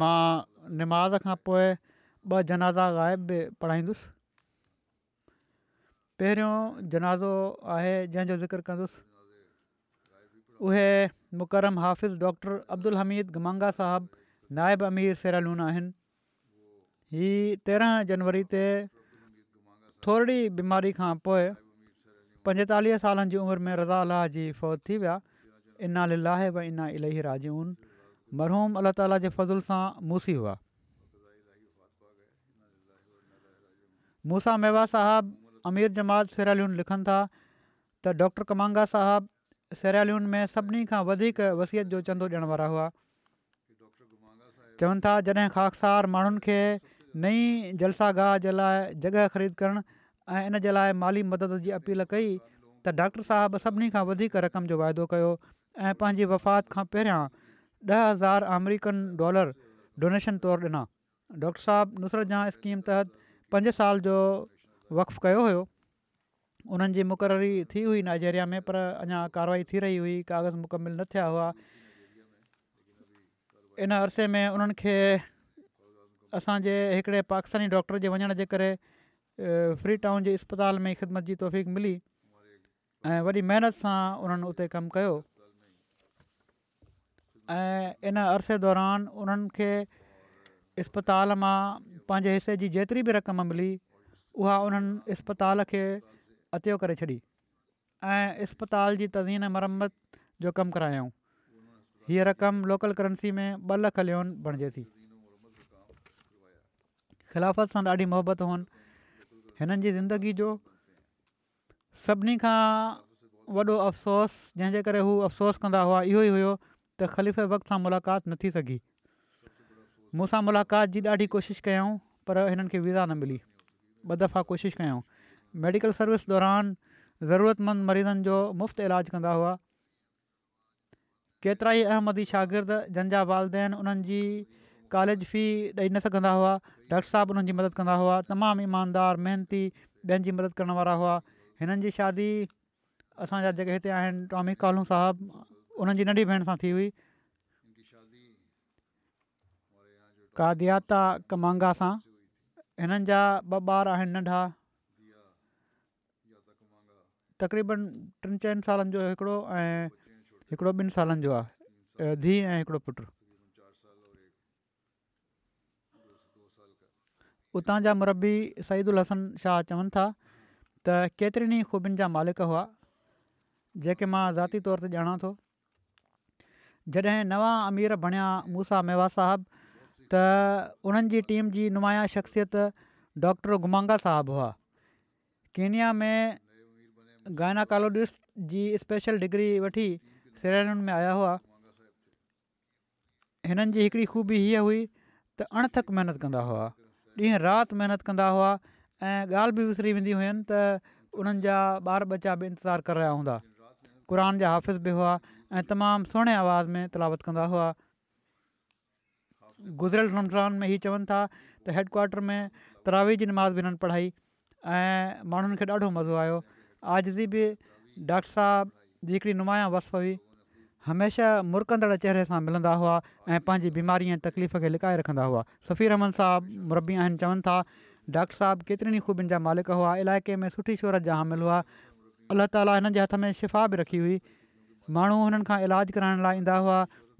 मां निमाज़ खां पोइ ॿ जनाज़ा ग़ाइब बि पढ़ाईंदुसि पहिरियों जनाज़ो आहे जंहिंजो ज़िक्र कंदुसि उहे मुकरम हाफ़िज़ डॉक्टर अब्दुल हमीद गमांगा साहिबु नाइब अमीर सिरालून आहिनि हीउ तेरहं जनवरी ते थोरी बीमारी खां पोइ पंजेतालीह सालनि जी उमिरि में रज़ा अलाह जी फ़ौज थी विया انا लाहे बि इना इलाही राजऊं मरहूम अला ताला जे फज़ुल सां मूसी हुआ मूसा मेवा साहिबु अमीर जमात सिरालून लिखनि था त डॉक्टर कमांगा सेल में सभिनी खां वधीक वसियत जो चंदो ॾियणु वारा हुआ चवनि था जॾहिं ख़ाकार माण्हुनि खे नई जलसा गाह जे लाइ जॻह ख़रीद करणु इन जे लाइ माली मदद जी अपील कई त डॉक्टर साहिबु सभिनी खां रक़म जो वाइदो कयो ऐं पंहिंजी वफ़ात खां पहिरियां ॾह हज़ार अमरीकन डॉलर डोनेशन तौरु ॾिना डॉक्टर साहिबु नुसरत स्कीम तहत पंज साल जो वक़ु कयो हुयो उन्हनि जी मुक़ररी थी हुई नाइजेरिया में पर अञा कार्रवाई थी रही हुई कागज़ मुकमिल न थिया हुआ इन अरसे में उन्हनि खे असांजे हिकिड़े पाकिस्तानी डॉक्टर जे वञण जे करे फ्री टाउन जे इस्पताल में ख़िदमत जी तौफ़ मिली ऐं वॾी महिनत सां उन्हनि उते कमु कयो इन अरसे दौरान उन्हनि खे इस्पताल मां पंहिंजे हिसे जी जेतिरी बि रक़म मिली उहा उन्हनि इस्पताल खे अतियो करे छॾी ऐं इस्पताल जी तज़ीन मरम्मत जो कमु करायऊं हीअ रक़म लोकल करंसी में ॿ लख लिओ बणिजे थी ख़िलाफ़त सां ॾाढी मोहबत हुअणु हिननि जी ज़िंदगी जो सभिनी खां वॾो अफ़सोस जंहिंजे करे हू अफ़सोस कंदा हुआ इहो ई हुयो त ख़लीफ़े वक़्त सां मुलाक़ात न थी सघी मूंसां मुलाक़ात जी ॾाढी कोशिशि कयूं पर हिननि वीज़ा न मिली ॿ दफ़ा कोशिशि कयूं मेडिकल सर्विस दौरान ज़रूरतमंद मरीज़नि जो मुफ़्त इलाजु कंदा हुआ केतिरा ई अहमदी शागिर्द जंहिंजा वालदेन उन्हनि जी कॉलेज फी ॾेई न सघंदा हुआ डॉक्टर साहिबु उन्हनि जी मदद कंदा हुआ तमामु ईमानदार महिनती ॿियनि जी मदद करण वारा हुआ हिननि जी शादी असांजा जेके हिते आहिनि टॉमी कालू साहबु उन्हनि जी नंढी भेण सां थी हुई कादियाता कमांगा सां हिननि जा ॿ ॿार आहिनि नंढा तक़रीबनि टिनि चइनि सालनि जो हिकिड़ो ऐं हिकिड़ो ॿिनि सालनि जो आहे धीअ ऐं हिकिड़ो पुटु उतां जा मरबी सईद उल हसन शाह चवनि था त केतिरनि ई ख़ूबियुनि जा मालिक हुआ जेके मां ज़ाती तौर ते ॼाणा थो जॾहिं नवा अमीर बणिया मूसा मेवा साहबु त उन्हनि जी टीम जी नुमाया शख़्सियत डॉक्टर गुमांगा साहबु हुआ कीनिया में गायना कालोजिस्ट जी स्पेशल डिग्री वठी सेल में आया हुआ हिननि जी हिकिड़ी ख़ूबी हीअ हुई त अणथक महिनत कंदा हुआ ॾींहुं राति महिनत कंदा हुआ ऐं ॻाल्हि बि विसरी वेंदी हुयूं त उन्हनि जा ॿार ॿच्चा बि इंतज़ारु करे रहिया हूंदा क़ुर जा हाफ़िज़ बि हुआ ऐं तमामु सुहिणे आवाज़ में तलावत कंदा हुआ गुज़िरियल रमज़ान में हीअ चवनि था त हेडक्वाटर में तरावी जी नमाज़ बि न पढ़ाई ऐं माण्हुनि खे ॾाढो मज़ो आयो आजज़ी बि डॉक्टर साहब जी हिकिड़ी नुमायां वस हुई हमेशह मुरकंदड़ चहिरे सां मिलंदा हुआ ऐं पंहिंजी बीमारी ऐं तकलीफ़ खे लिकाए रखंदा हुआ सफ़ीर अहमद साहब मुरबी आहिनि चवनि था डॉक्टर साहब केतिरनि ई ख़ूबियुनि जा मालिक हुआ इलाइक़े में सुठी शोहरत जा हामिल हुआ अलाह ताली हिननि जे हथ में शिफ़ा बि रखी हुई माण्हू हुननि खां इलाजु कराइण लाइ ईंदा हुआ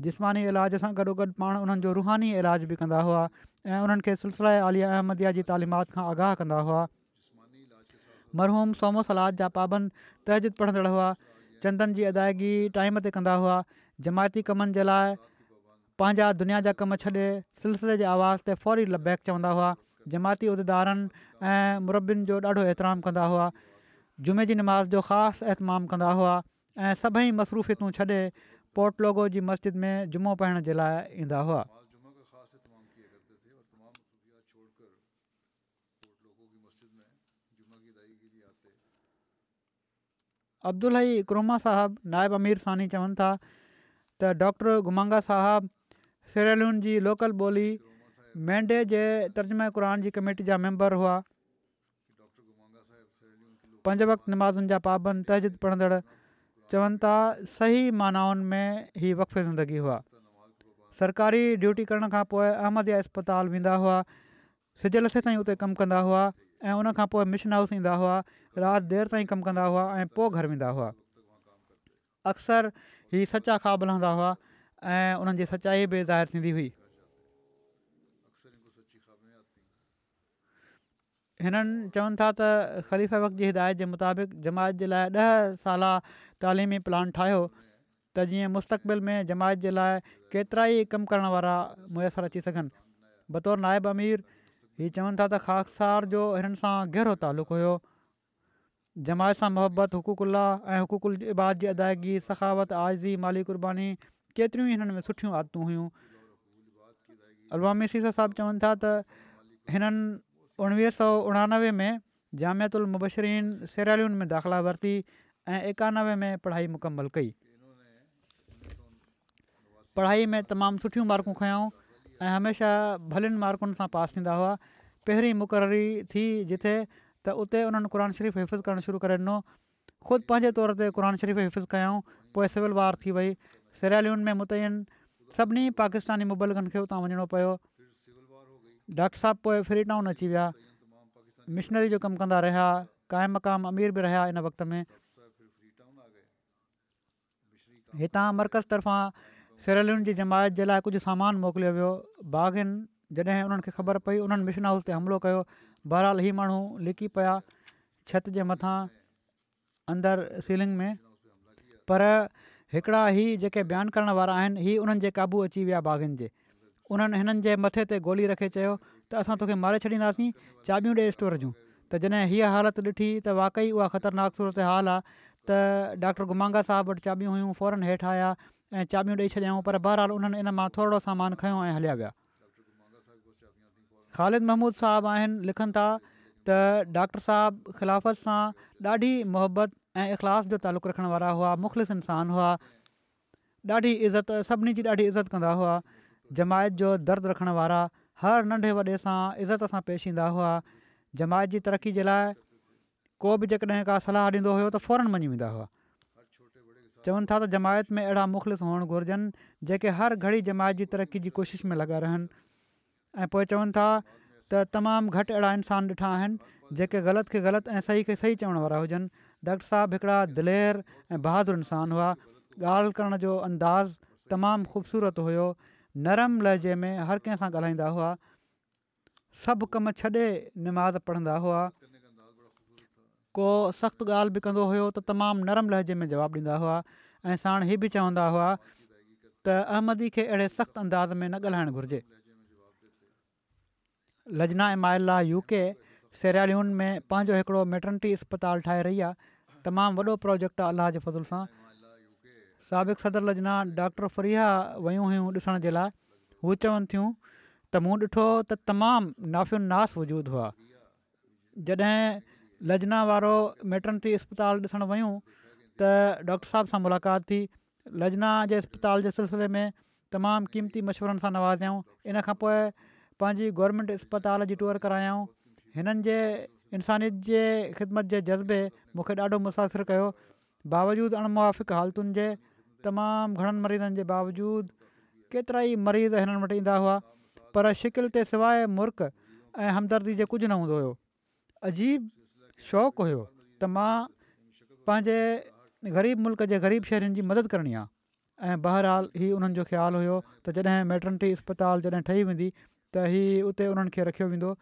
जिस्मानी इलाज सां गॾोगॾु पाण उन्हनि जो रुहानी इलाज बि कंदा हुआ ऐं उन्हनि खे सुलसिले अली अहमदिया जी तालिमात खां आगाह कंदा हुआ मरहूम सोमो सलाद जा पाबंद तहज़ीद पढ़ंदड़ हुआ चंदन जी अदायगी टाइम ते कंदा हुआ जमायती कमनि जे लाइ पंहिंजा दुनिया जा कम छॾे सिलसिले जे आवाज़ ते फौरी लबैक चवंदा हुआ जमायती उहिदेदारनि ऐं मुरबियुनि जो ॾाढो एतिराम कंदा हुआ जुमे जी नमाज़ जो ख़ासि अहतमाम कंदा हुआ ऐं सभई मसरूफ़तूं छॾे पोर्टलोगो लोगो जी मस्जिद में जुमो पाइण जे लाइ ईंदा हुआ अब्दुलहाई क्रोमा साहिबु नायब अमीर सानी चवनि था त डॉक्टर गुमंगा साहबु सिरेलुनि जी लोकल ॿोली मेंढे जे तर्जुम क़ुरान जी कमेटी जा मेंबर हुआ पंज वक़्तु नमाज़ुनि जा पाबंद तहजिद पढ़ंदड़ चवनि था सही मानाउनि में ही वक़ ज़िंदगी हुआ सरकारी ड्यूटी करण खां पोइ अहमद अस्पताल वेंदा हुआ सिॼे लसे ताईं उते कमु कंदा हुआ ऐं उनखां पोइ मिशन हाउस ईंदा हुआ राति देरि ताईं कमु कंदा हुआ ऐं पोइ घर वेंदा हुआ अक्सर ही सचा खाॿ लहंदा हुआ ऐं उन्हनि जी सचाई बि ज़ाहिर थींदी हुई हिननि चवनि था त ख़लीफ़ जी हिदायत जे मुताबिक़ जमायत जे लाइ ॾह साल तालिमी प्लान ठाहियो त जीअं मुस्तक़बिल में जमायत जे लाइ केतिरा ई कमु करण वारा मुयसरु अची सघनि बतौर नायब अमीर ॿी चवनि था त ख़ासि जो हिननि सां गहिरो तालुक़ु हुयो जमायत सां मुहबत हुकुकु अल्ला ऐं हुकूकुल इबाद जी अदायगी सखावत आज़ी माली क़ुर्बानी केतिरियूं ई हिननि में सुठियूं आदतूं हुयूं सीसा मिस चवनि था त हिननि उणिवीह सौ उणानवे में जामियातु उल मुबशरीन सिरालियुनि में दाख़िला वरिती ऐं एकानवे में पढ़ाई मुकमल कई पढ़ाई में तमामु सुठियूं मार्कूं खयों ऐं हमेशह भलियुनि मार्कुनि सां पास थींदा हुआ पहिरीं मुक़ररी थी जिथे त उते उन्हनि क़ुन शरीफ़ु हिफ़िज़ करणु शुरू करे ॾिनो ख़ुदि पंहिंजे तौर ते क़ुर शरीफ़ हिफ़िज़ कयऊं पोइ सिविल वार थी वई सिरालियुनि में मुतयन सभिनी पाकिस्तानी मुबलकनि खे उतां वञिणो पियो डॉक्टर साहिबु पोइ फ्री टाउन अची विया मिशनरी जो कमु कंदा रहिया क़ाइमु मक़ाम अमीर बि रहिया इन वक़्त में हितां मर्कज़ तर्फ़ां सिरेलुनि जी जमायत जे लाइ कुझु सामान मोकिलियो वियो बागनि जॾहिं उन्हनि खे ख़बर पई उन्हनि मिशन हाउस ते हमिलो कयो बहरहाल ही माण्हू लिकी पिया छत जे मथां अंदरि सीलिंग में पर हिकिड़ा ई जेके बयानु करण वारा आहिनि हीउ उन्हनि जे क़ाबू अची विया बागनि जे उन्हनि हिननि जे मथे ते गोली रखे चयो त असां तोखे मारे छॾींदासीं चाबियूं ॾे स्टोर जूं त जॾहिं हीअ हालति ॾिठी त वाक़ई उहा ख़तरनाक सूरत हाल आहे त डॉक्टर गुमांगा साहिबु वटि चाबी हुयूं फौरन हेठि आया ऐं चाबियूं ॾेई छॾियाऊं पर बहरहाल उन्हनि इन मां थोरो सामान खयों ऐं हलिया विया ख़ालिद महमूद साहबु आहिनि लिखनि था त डॉक्टर साहिबु ख़िलाफ़त सां ॾाढी मोहबत ऐं इख़लास जो तालुक़ु रखण वारा हुआ मुख़लिस इंसान हुआ ॾाढी इज़त सभिनी जी ॾाढी इज़त कंदा हुआ जमायत जो दर्द रखण वारा हर नंढे वॾे सां इज़त सां पेश ईंदा हुआ जमायत जी तरक़ी जे लाइ को बि जेकॾहिं का सलाह ॾींदो हुओ त फौरन मञी वेंदा हुआ चवनि था त जमायत में अहिड़ा मुख़लिस हुअण घुरिजनि जेके हर घड़ी जमायत जी तरक़ी जी कोशिशि में लॻा रहनि ऐं पोइ चवनि था त तमामु घटि अहिड़ा इंसान ॾिठा आहिनि जेके ग़लति खे ग़लति ऐं सही खे सही चवण वारा हुजनि डॉक्टर साहिबु हिकिड़ा दिलेर ऐं बहादुरु इंसान हुआ ॻाल्हि करण जो अंदाज़ु तमामु ख़ूबसूरत हुयो नरम लहजे में हर कंहिं सां ॻाल्हाईंदा हुआ सभु कम छॾे निमाज़ पढ़ंदा हुआ को सख़्तु ॻाल्हि बि कंदो हुयो त तमामु नरम लहज़े में जवाबु ॾींदा हुआ ऐं साण हीअ बि चवंदा हुआ त अहमदी खे अहिड़े सख़्तु अंदाज़ में न ॻाल्हाइणु घुरिजे लजना ऐमायला यू के सेरालियुनि में पंहिंजो हिकिड़ो मैटर्नटी अस्पताल ठाहे रही आहे तमामु वॾो प्रोजेक्ट आहे अलाह जे फ़ज़ुल सां साबिक़ु सदर लजना डॉक्टर फरीहा वयूं हुयूं ॾिसण जे लाइ हू चवनि थियूं त मूं ॾिठो त तमामु नाफ़ि उनास वजूदु हुआ जॾहिं लजना वारो मेटर्निटी इस्पताल ॾिसणु वयूं त डॉक्टर साहिब सां मुलाक़ात थी लजना जे इस्पताल जे सिलसिले में तमामु क़ीमती मशवरनि सां नवाज़ाऊं इन खां पोइ पंहिंजी गोरमेंट इस्पताल जी टूअर करायाऊं हिननि जे इंसानियत जे ख़िदमत जे जज़्बे मूंखे ॾाढो मुसासिर कयो बावजूदु अण मुआिक़ हालतुनि जे तमामु घणनि मरीज़नि जे बावजूदु केतिरा ई मरीज़ हिननि वटि ईंदा हुआ पर शिकिल ते सवाइ मुर्क ऐं हमदर्दी जे कुझु न हूंदो हुयो अजीब शौक़ु हुओ त मां पंहिंजे ग़रीब मुल्क जे ग़रीब शहरनि जी मदद करणी आहे ऐं बहरहालु ई उन्हनि जो ख़्यालु हुयो त जॾहिं मैटर्नटी अस्पताल जॾहिं ठही वेंदी त हीअ उते उन्हनि खे रखियो वेंदो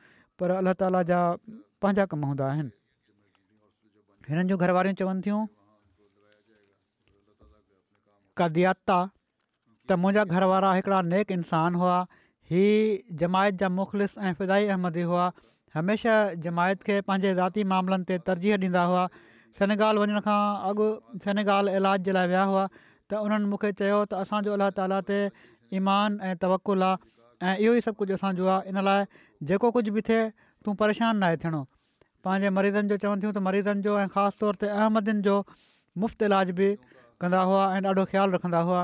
पर अलाह ताला जा पंहिंजा कम हूंदा आहिनि हिननि जूं घर वारियूं चवनि थियूं कादियाता त मुंहिंजा हिकिड़ा नेक इंसान हुआ हीअ जमायत जा मुख़लिस ऐं फिदाई अहमदी हुआ हमेशह जमायत खे पंहिंजे ज़ाती मामलनि ते तरजीह ॾींदा हुआ सेनेगाल वञण खां अॻु इलाज जे लाइ विया हुआ त उन्हनि मूंखे चयो त असांजो अलाह ताला ते ईमान ऐं तवकुलु आहे ऐं इहो ई सभु कुझु असांजो इन लाइ जेको कुझु बि थिए तूं परेशानु नाहे थियणो पंहिंजे मरीज़नि जो चवनि थियूं त मरीज़नि जो ऐं ख़ासि तौर ते अहमदियुनि जो मुफ़्त इलाज बि कंदा हुआ ऐं ॾाढो ख़्यालु रखंदा हुआ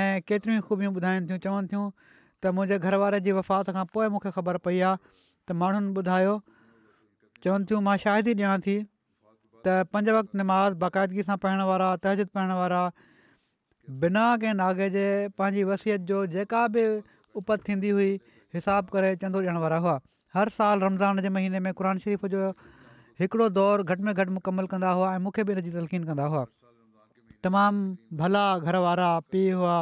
ऐं केतिरियूं ख़ूबियूं ॿुधाइनि थियूं चवनि थियूं त मुंहिंजे जी वफ़ात खां ख़बर पई आहे त माण्हुनि ॿुधायो चवनि थियूं मां शाहिदी ॾियां थी त पंज वक़्ति निमाज़ बाक़ाइदगीअ सां पाइण वारा तहज़िदु पाइणु वारा बिना कंहिं नागे जे पंहिंजी वसियत जो जेका बि उपति थींदी हुई हिसाबु करे चंदो ॾियणु वारा हुआ हर साल रमज़ान जे महीने में क़ुर शरीफ़ जो हिकिड़ो दौरु घटि में घटि मुकमल कंदा हुआ ऐं मूंखे बि इनजी तलक़ीन कंदा हुआ तमामु भला घर वारा पीउ हुआ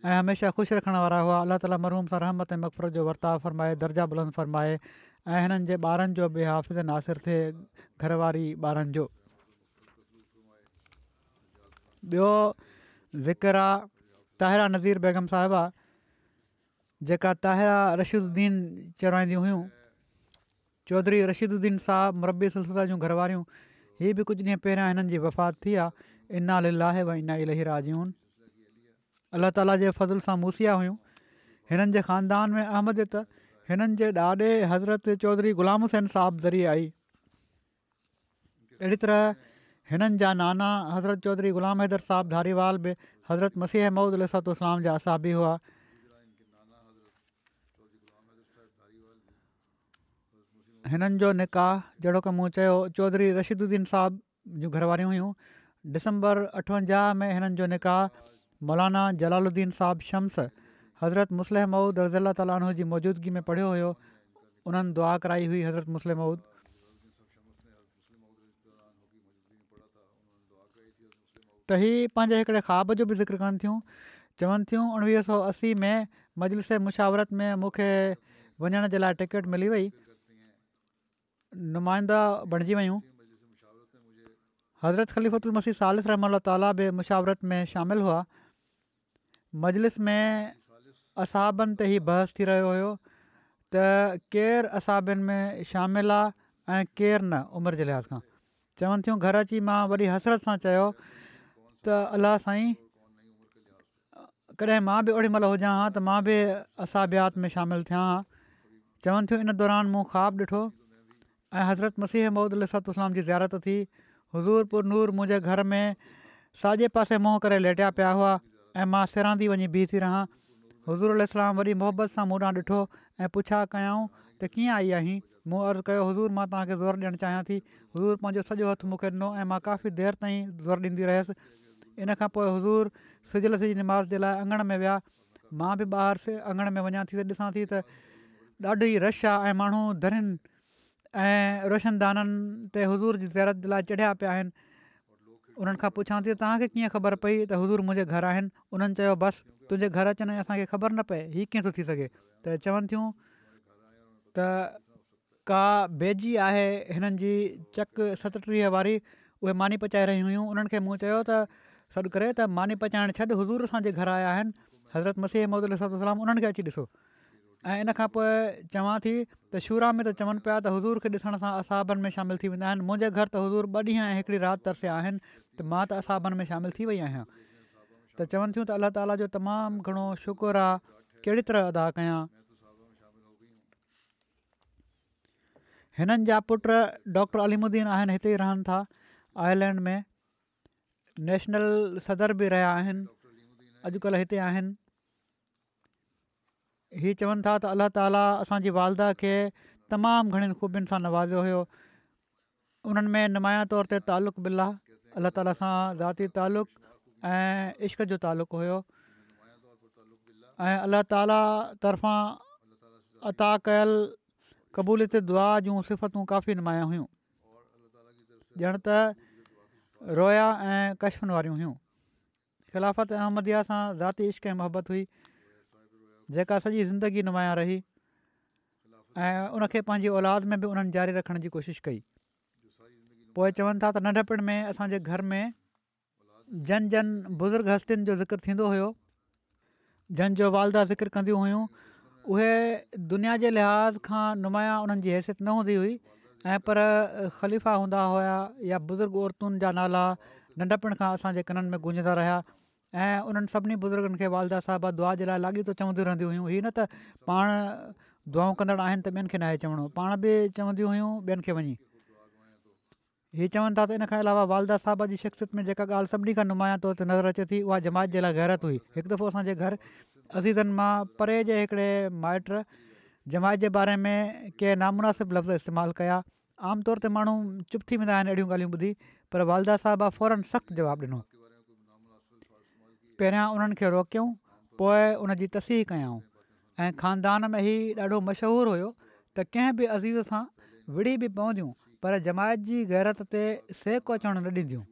ऐं हमेशह ख़ुशि रखण वारा हुआ अलाह ताला मरहूम सां रहमत ऐं मक़फ़रत जो वर्ताव फ़रमाए दर्जा बुलंद फ़रमाए ऐं हिननि जे ॿारनि जो बि हाफ़िज़न आसिर थिए घरवारी ॿारनि जो ॿियो ज़िक्र ताहिरा नज़ीर बेगम साहिबा जेका ताहिरा रशीदुद्दीन चढ़ाईंदियूं हुयूं चौधरी रशीदुद्दीन साहबु मुबी सिलसिला जूं घरवारियूं हीअ बि कुझु ॾींहं पहिरियां हिननि जी वफ़ात थी आहे इना अल लाहे इना इलहरा राजून अलाह ताला जे फज़ुल सां मूसिया हुयूं हिननि जे ख़ानदान में अहमद हिननि जे ॾाॾे हज़रत चौधरी ग़ुलाम हुसैन साहिब ज़रिए आई अहिड़ी तरह हिननि जा नाना हज़रत चौधरी गुलाम हैदर साहिब धारीवाल बि हज़रत मसीह महमूदुसातलाम जा असाबी हुआ हिननि जो निकाह जहिड़ो की मूं चयो चौधरी صاحب साहिब जूं घर वारियूं हुयूं डिसंबर अठवंजाह में हिननि जो निकाह मौलाना जलालुद्दीन साहिब शम्स حضرت मुसल ममूद रज़ ताल जी मौजूदगी में पढ़ियो हुयो उन्हनि दुआ कराई हुई हज़रत मुसलह ममूद त हीअ पंहिंजे हिकिड़े ख़्वाब जो बि ज़िक्र कनि थियूं चवनि थियूं उणिवीह सौ असी में मजलिस मुशावरत में मूंखे वञण जे लाइ टिकेट मिली वई नुमाइंदा बणजी वियूं हज़रत ख़लीफ़ीह सालिस रहम ताली बि मुशावरत में शामिलु असाबनि ते ई बहस थी रहियो हुयो त केरु असाबनि में शामिलु आहे ऐं केरु न उमिरि जे लिहाज़ खां चवनि थियूं घर अची मां वॾी हसरत सां चयो त अलाह साईं कॾहिं मां बि ओॾी महिल हुजां हा त मां बि असाबियात में शामिलु थिया हा चवनि थियूं इन दौरान मूं ख़्वाबु ॾिठो ऐं हज़रत मसीह महूद मम्मुसलाम जी ज़ारत थी हज़ूर पुर नूर मुंहिंजे घर में साॼे पासे मुंहुं करे लेटिया पिया हुआ ऐं मां सिरांदी वञी बीह थी रहां हज़ूर अलाम वरी मोहबत सां मूं ॾिठो ऐं पुछा कयूं त कीअं आई आहीं मूं अर्ज़ु कयो हज़ूर मां तव्हांखे ज़ोर ॾियणु चाहियां थी हज़ूर पंहिंजो सॼो हथु मूंखे ॾिनो ऐं मां काफ़ी देरि ताईं ज़ोर ॾींदी रहियसि इन खां पोइ हज़ूर सिज नमाज़ जे लाइ आङण में विया मां बि ॿाहिरि से अङण में वञा थी त ॾिसां थी त ॾाढी रश आहे ऐं माण्हू धरियुनि ऐं रोशनदाननि ते हुज़ूर जी लाइ चढ़िया पिया आहिनि उन्हनि खां पुछां थी त तव्हांखे कीअं ख़बर पई त हज़ूर मुंहिंजे घर आहिनि उन्हनि चयो बसि तुंहिंजे घर अचनि ऐं असांखे ख़बर न पए हीउ कीअं थो थी सघे त चवनि थियूं त का बेजी आहे हिननि जी चकु सतटीह वारी उहे मानी पचाए रही हुयूं उन्हनि खे मूं चयो त सॾु करे त मानी पचाइणु छॾ हज़ूर असांजे घर आया आहिनि हज़रत मसीह महदूलाम उन्हनि खे अची ॾिसो ऐं इन खां थी त में त चवनि पिया त हज़ूर खे ॾिसण में शामिलु थी घर त हज़ूर ॿ ॾींहं ऐं हिकिड़ी त मां त असाबनि में शामिलु थी वई आहियां त चवनि थियूं त अल्ला ताला जो तमामु घणो शुक्र आहे कहिड़ी तरह अदा कयां हिननि जा पुट डॉक्टर अलीमुद्दीन आहिनि हिते ई रहनि था आयरलैंड में नेशनल सदर बि रहिया आहिनि अॼुकल्ह हिते आहिनि हीउ चवनि था त अल्ला ताला असांजी वालदा खे तमामु घणनि ख़ूबियुनि सां नवाज़ियो हुयो उन्हनि में नुमाया तौर ते तालुक़ बिल्ला अलाह ताला सां ज़ाती तालुक़ ऐं इश्क जो तालुक़ु हुयो ऐं अलाह ताला तर्फ़ां अता कयल क़बूलियत दुआ जूं सिफ़तूं काफ़ी नुमाया हुयूं ॼण त रोया ऐं कश्मन वारियूं हुयूं ख़िलाफ़त अहमदिया सां ज़ाती इश्क़ ऐं मोहबत हुई जेका सॼी ज़िंदगी नुमाया रही ऐं उनखे पंहिंजी औलाद में बि उन्हनि जारी रखण जी कोशिशि कई पोइ चवनि था त नंढपिण में असांजे घर में जन जन बुज़ुर्ग हस्तियुनि जो ज़िक्र थींदो हुयो जंहिंजो वालदा ज़िक्र कंदियूं हुयूं उहे दुनिया जे लिहाज़ खां नुमाया उन्हनि जी हैसियत न हूंदी हुई ऐं पर ख़लीफ़ा हूंदा हुआ या बुज़ुर्ग औरतुनि जा नाला नंढपिण खां असांजे कननि में गूंजंदा रहिया ऐं उन्हनि सभिनी बुज़ुर्गनि खे वालदा साहिबा दुआ जे लाइ लाॻीतूं चवंदी रहंदियूं हुयूं हीअं न त पाण दुआऊं कंदड़ आहिनि त ॿियनि खे नाहे चवणो पाण बि चवंदी हुयूं ॿियनि खे वञी हीअ चवनि था त इनखां अलावा वालदा साहिब जी शख़्सियत में जेका ॻाल्हि सभिनी खां नुमाया तौर ते नज़र अचे थी उहा जमात जे लाइ गैरति हुई हिकु दफ़ो असांजे घर अज़ीज़नि मां परे जे हिकिड़े माइट जमात जे बारे में कंहिं नामुनासिब लफ़्ज़ इस्तेमालु कया आमतौर ते माण्हू चुप थी वेंदा आहिनि अहिड़ियूं ॻाल्हियूं ॿुधी पर वालदा साहिबु फौरन सख़्तु जवाबु ॾिनो पहिरियां उन्हनि खे रोकियऊं पोइ उन जी तसही कयूं ऐं ख़ानदान में ई ॾाढो मशहूरु हुयो त कंहिं बि अज़ीज़ सां विड़ी बि पवंदियूं पर जमायत जी गैरत ते सेक अचणु न ॾींदियूं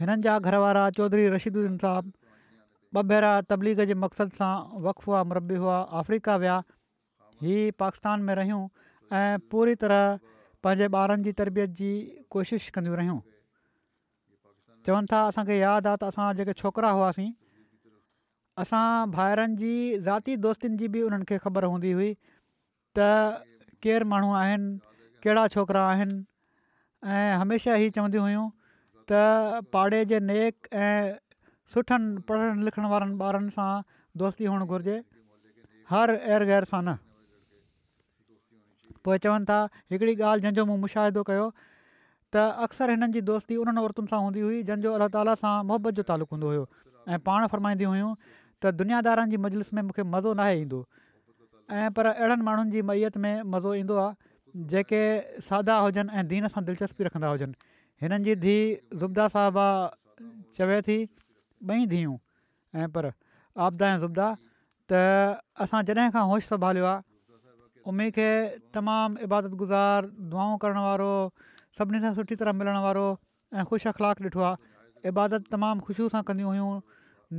हिननि जा घर चौधरी रशीदुद्दीन साहब ॿ भेरा तबलीग जे मक़सद सां वक़ हुआ मरबी हुआ अफ्रीका विया हीअ पाकिस्तान में रहियूं ऐं पूरी तरह पंहिंजे ॿारनि जी तरबियत जी कोशिशि कंदियूं रहियूं चवनि था असांखे यादि आहे त असां जेके छोकिरा हुआसीं असां भाइरनि जी ज़ाती दोस्तनि जी बि उन्हनि ख़बर हूंदी हुई त केरु माण्हू आहिनि कहिड़ा छोकिरा आहिनि ऐं हमेशह ई चवंदियूं हुयूं त पाड़े जे नेक ऐं सुठनि पढ़णु लिखण वारनि ॿारनि सां दोस्ती हुअणु घुरिजे हर एर ग़ैर सां न पोइ चवनि था हिकिड़ी ॻाल्हि जंहिंजो मूं मुशाहिदो कयो त अक्सर हिननि दोस्ती उन्हनि औरतुनि सां हूंदी हुई जंहिंजो अलाह ताला सां मुहबत जो तालुक़ु हूंदो हुयो ऐं पाण फ़रमाईंदियूं हुयूं त दुनियादारनि जी मजलिस में मूंखे मज़ो नाहे ईंदो ऐं पर अहिड़नि माण्हुनि जी मैयत में मज़ो ईंदो आहे जेके सादा हुजनि ऐं दीन सां दिलचस्पी रखंदा हुजनि हिननि जी धीउ ज़ुबदा साहबा चवे थी ॿई धीअ ऐं पर आपदा ऐं ज़ुबा त असां जॾहिं खां होश संभालियो आहे उमी खे तमामु इबादत गुज़ार दुआऊं करणु वारो सभिनी सां सुठी तरह मिलण वारो ऐं ख़ुशि अख़लाक ॾिठो आहे इबादत तमामु ख़ुशियूं सां कंदियूं हुयूं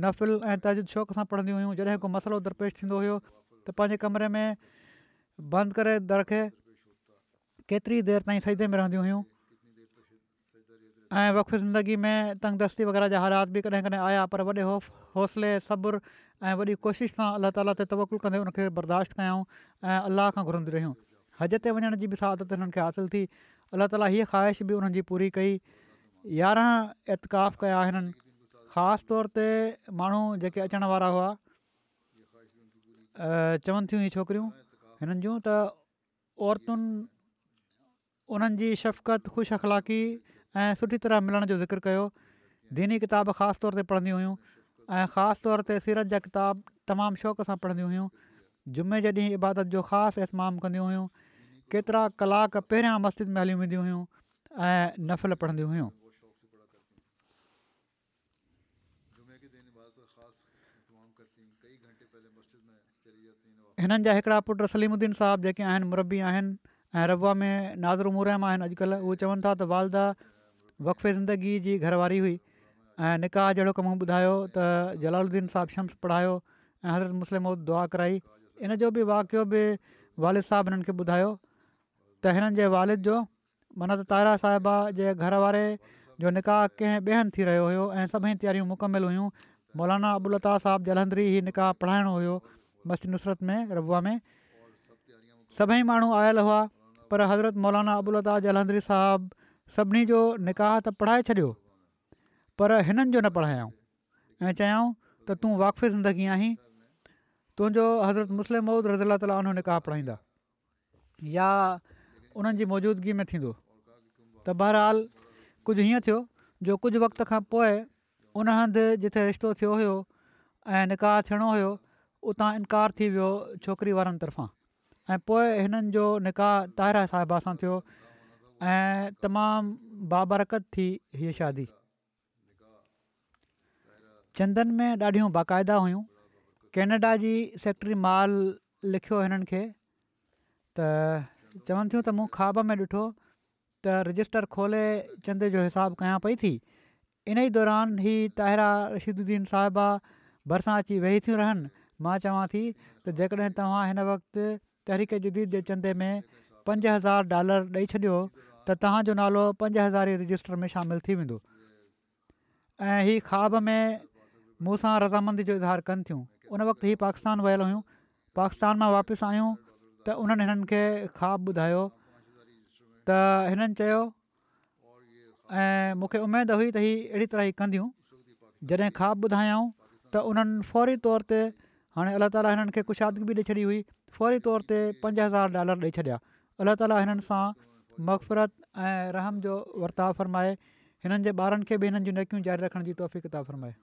नफ़िल ऐं तजुद शौक़ सां पढ़ंदियूं हुयूं जॾहिं को मसलो दरपेश थींदो त पंहिंजे कमरे में बंदि करे दर खे केतिरी देरि ताईं सहदे में रहंदियूं हुयूं ऐं वख ज़िंदगी में तंगदस्ती वग़ैरह जा हालात बि कॾहिं कॾहिं आया पर वॾे हौसले सब्र ऐं वॾी कोशिशि सां अलाह ताला ते तवकुलु कंदे उनखे बर्दाश्त कयूं ऐं अलाह खां घुरंदियूं रहियूं हद ते वञण जी बि सहादत हिननि खे हासिलु थी अल्ला ताला इहा ख़्वाहिश बि हुननि पूरी कई यारहं एतकाफ़ कया हिननि ख़ासि तौर ते माण्हू जेके अचण वारा हुआ चवनि थियूं हुई छोकिरियूं हिननि जूं त औरतुनि उन्हनि जी शफ़क़त ख़ुशि अख़लाक़ी ऐं सुठी तरह मिलण जो ज़िक्र कयो दीनी किताब ख़ासि तौर ते पढ़ंदियूं हुइयूं ऐं ख़ासि तौर ते सीरत जा किताब तमामु शौक़ सां पढ़ंदियूं हुयूं जुमे जे ॾींहुं इबादत जो ख़ासि एतमामु कंदियूं हुयूं केतिरा कलाक पहिरियां मस्जिद में हली वेंदियूं हुयूं ऐं पढ़ंदियूं हिननि जा हिकिड़ा पुटु सलीमुद्दीन साहिबु जेके आहिनि मुरबी आहिनि ऐं रबा में नाज़ु मुरहम आहिनि अॼुकल्ह उहे चवनि था त वालदा वक़फ़े ज़िंदगी जी घरवारी हुई ऐं निकाह जहिड़ो कमु मूं ॿुधायो त जलालुद्दीन साहिब शम्स पढ़ायो ऐं हज़रत मुस्लिम दुआ कराई इन जो बि वाक़ियो बि वालिद साहिबु हिननि खे ॿुधायो त हिननि वालिद जो मना तारा साहिबा जे घर वारे जो निकाह कंहिं ॿिए हंधि थी रहियो हुयो ऐं सभई तयारियूं मुकमिल हुयूं मौलाना अबूलता साहिबु जलंधरी ई निकाह पढ़ाइणो हुयो मस्ती नुसरत में रबा में सभई माण्हू आयल हुआ पर हज़रत मौलाना अबुल अबूलता जलहंधरी साहबु सभिनी जो निकाह त पढ़ाए छॾियो पर हिननि जो न पढ़ायाऊं ऐं चयाऊं त तूं वाक़फ़ ज़िंदगी आहीं तुंहिंजो हज़रत मुस्लिम महुूद रज़ीला ताली हुन निकाह पढ़ाईंदा या उन्हनि जी मौजूदगी में थींदो त बहरहाल कुझु हीअं थियो जो कुझु वक़्त खां पोइ उन हंधि जिथे रिश्तो थियो हुयो ऐं निकाह थियणो हुयो उतां इनकार थी वियो छोकिरी वारनि तरफ़ां ऐं पोइ हिननि जो निकाह ताहिरा साहिबा सां थियो ऐं तमामु बाबरकत थी हीअ शादी चंदन में ॾाढियूं बाक़ाइदा हुयूं केनेडा जी सेक्ट्री माल लिखियो हिननि खे त चवनि थियूं त मूं ख़्वाब में ॾिठो त रजिस्टर खोले चंद जो हिसाबु कयां पई थी इन ई दौरान हीअ ताहिरा रशीदुद्दीन साहिबा भरिसां अची वेही थियूं रहनि मां चवां थी त जेकॾहिं तव्हां हिन वक़्तु तहरीक जदीद जे चंदे में पंज हज़ार डॉलर ॾेई छॾियो त तव्हांजो नालो पंज हज़ार रजिस्टर में शामिलु थी वेंदो ऐं हीअ में मूं रज़ामंदी जो इज़हार कनि थियूं उन वक़्तु हीअ पाकिस्तान वियल हुयूं पाकिस्तान मां वापसि आयूं त उन्हनि हिननि खे ख्वा ॿुधायो त हिननि चयो ऐं मूंखे उमेदु हुई त हीअ अहिड़ी तरह हीअ कंदियूं जॾहिं खा ॿुधायऊं त उन्हनि फौरी तौर ते हाणे अलाह ताला हिननि खे ख़ुशादगी ॾेई छॾी हुई फौरी तौर ते पंज हज़ार डॉलर ॾेई छॾिया अलाह ताली हिननि सां मक़फ़रत ऐं रहम जो वर्ताव फ़रमाए हिननि जे ॿारनि खे बि हिननि जी नकियूं जारी रखण जी तहफ़ी फ़रमाए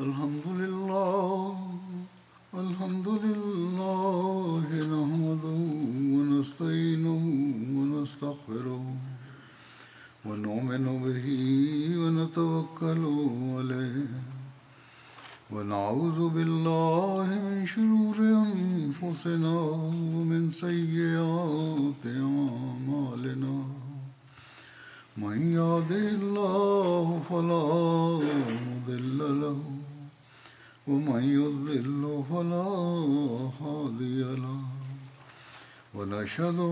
الحمد שלנו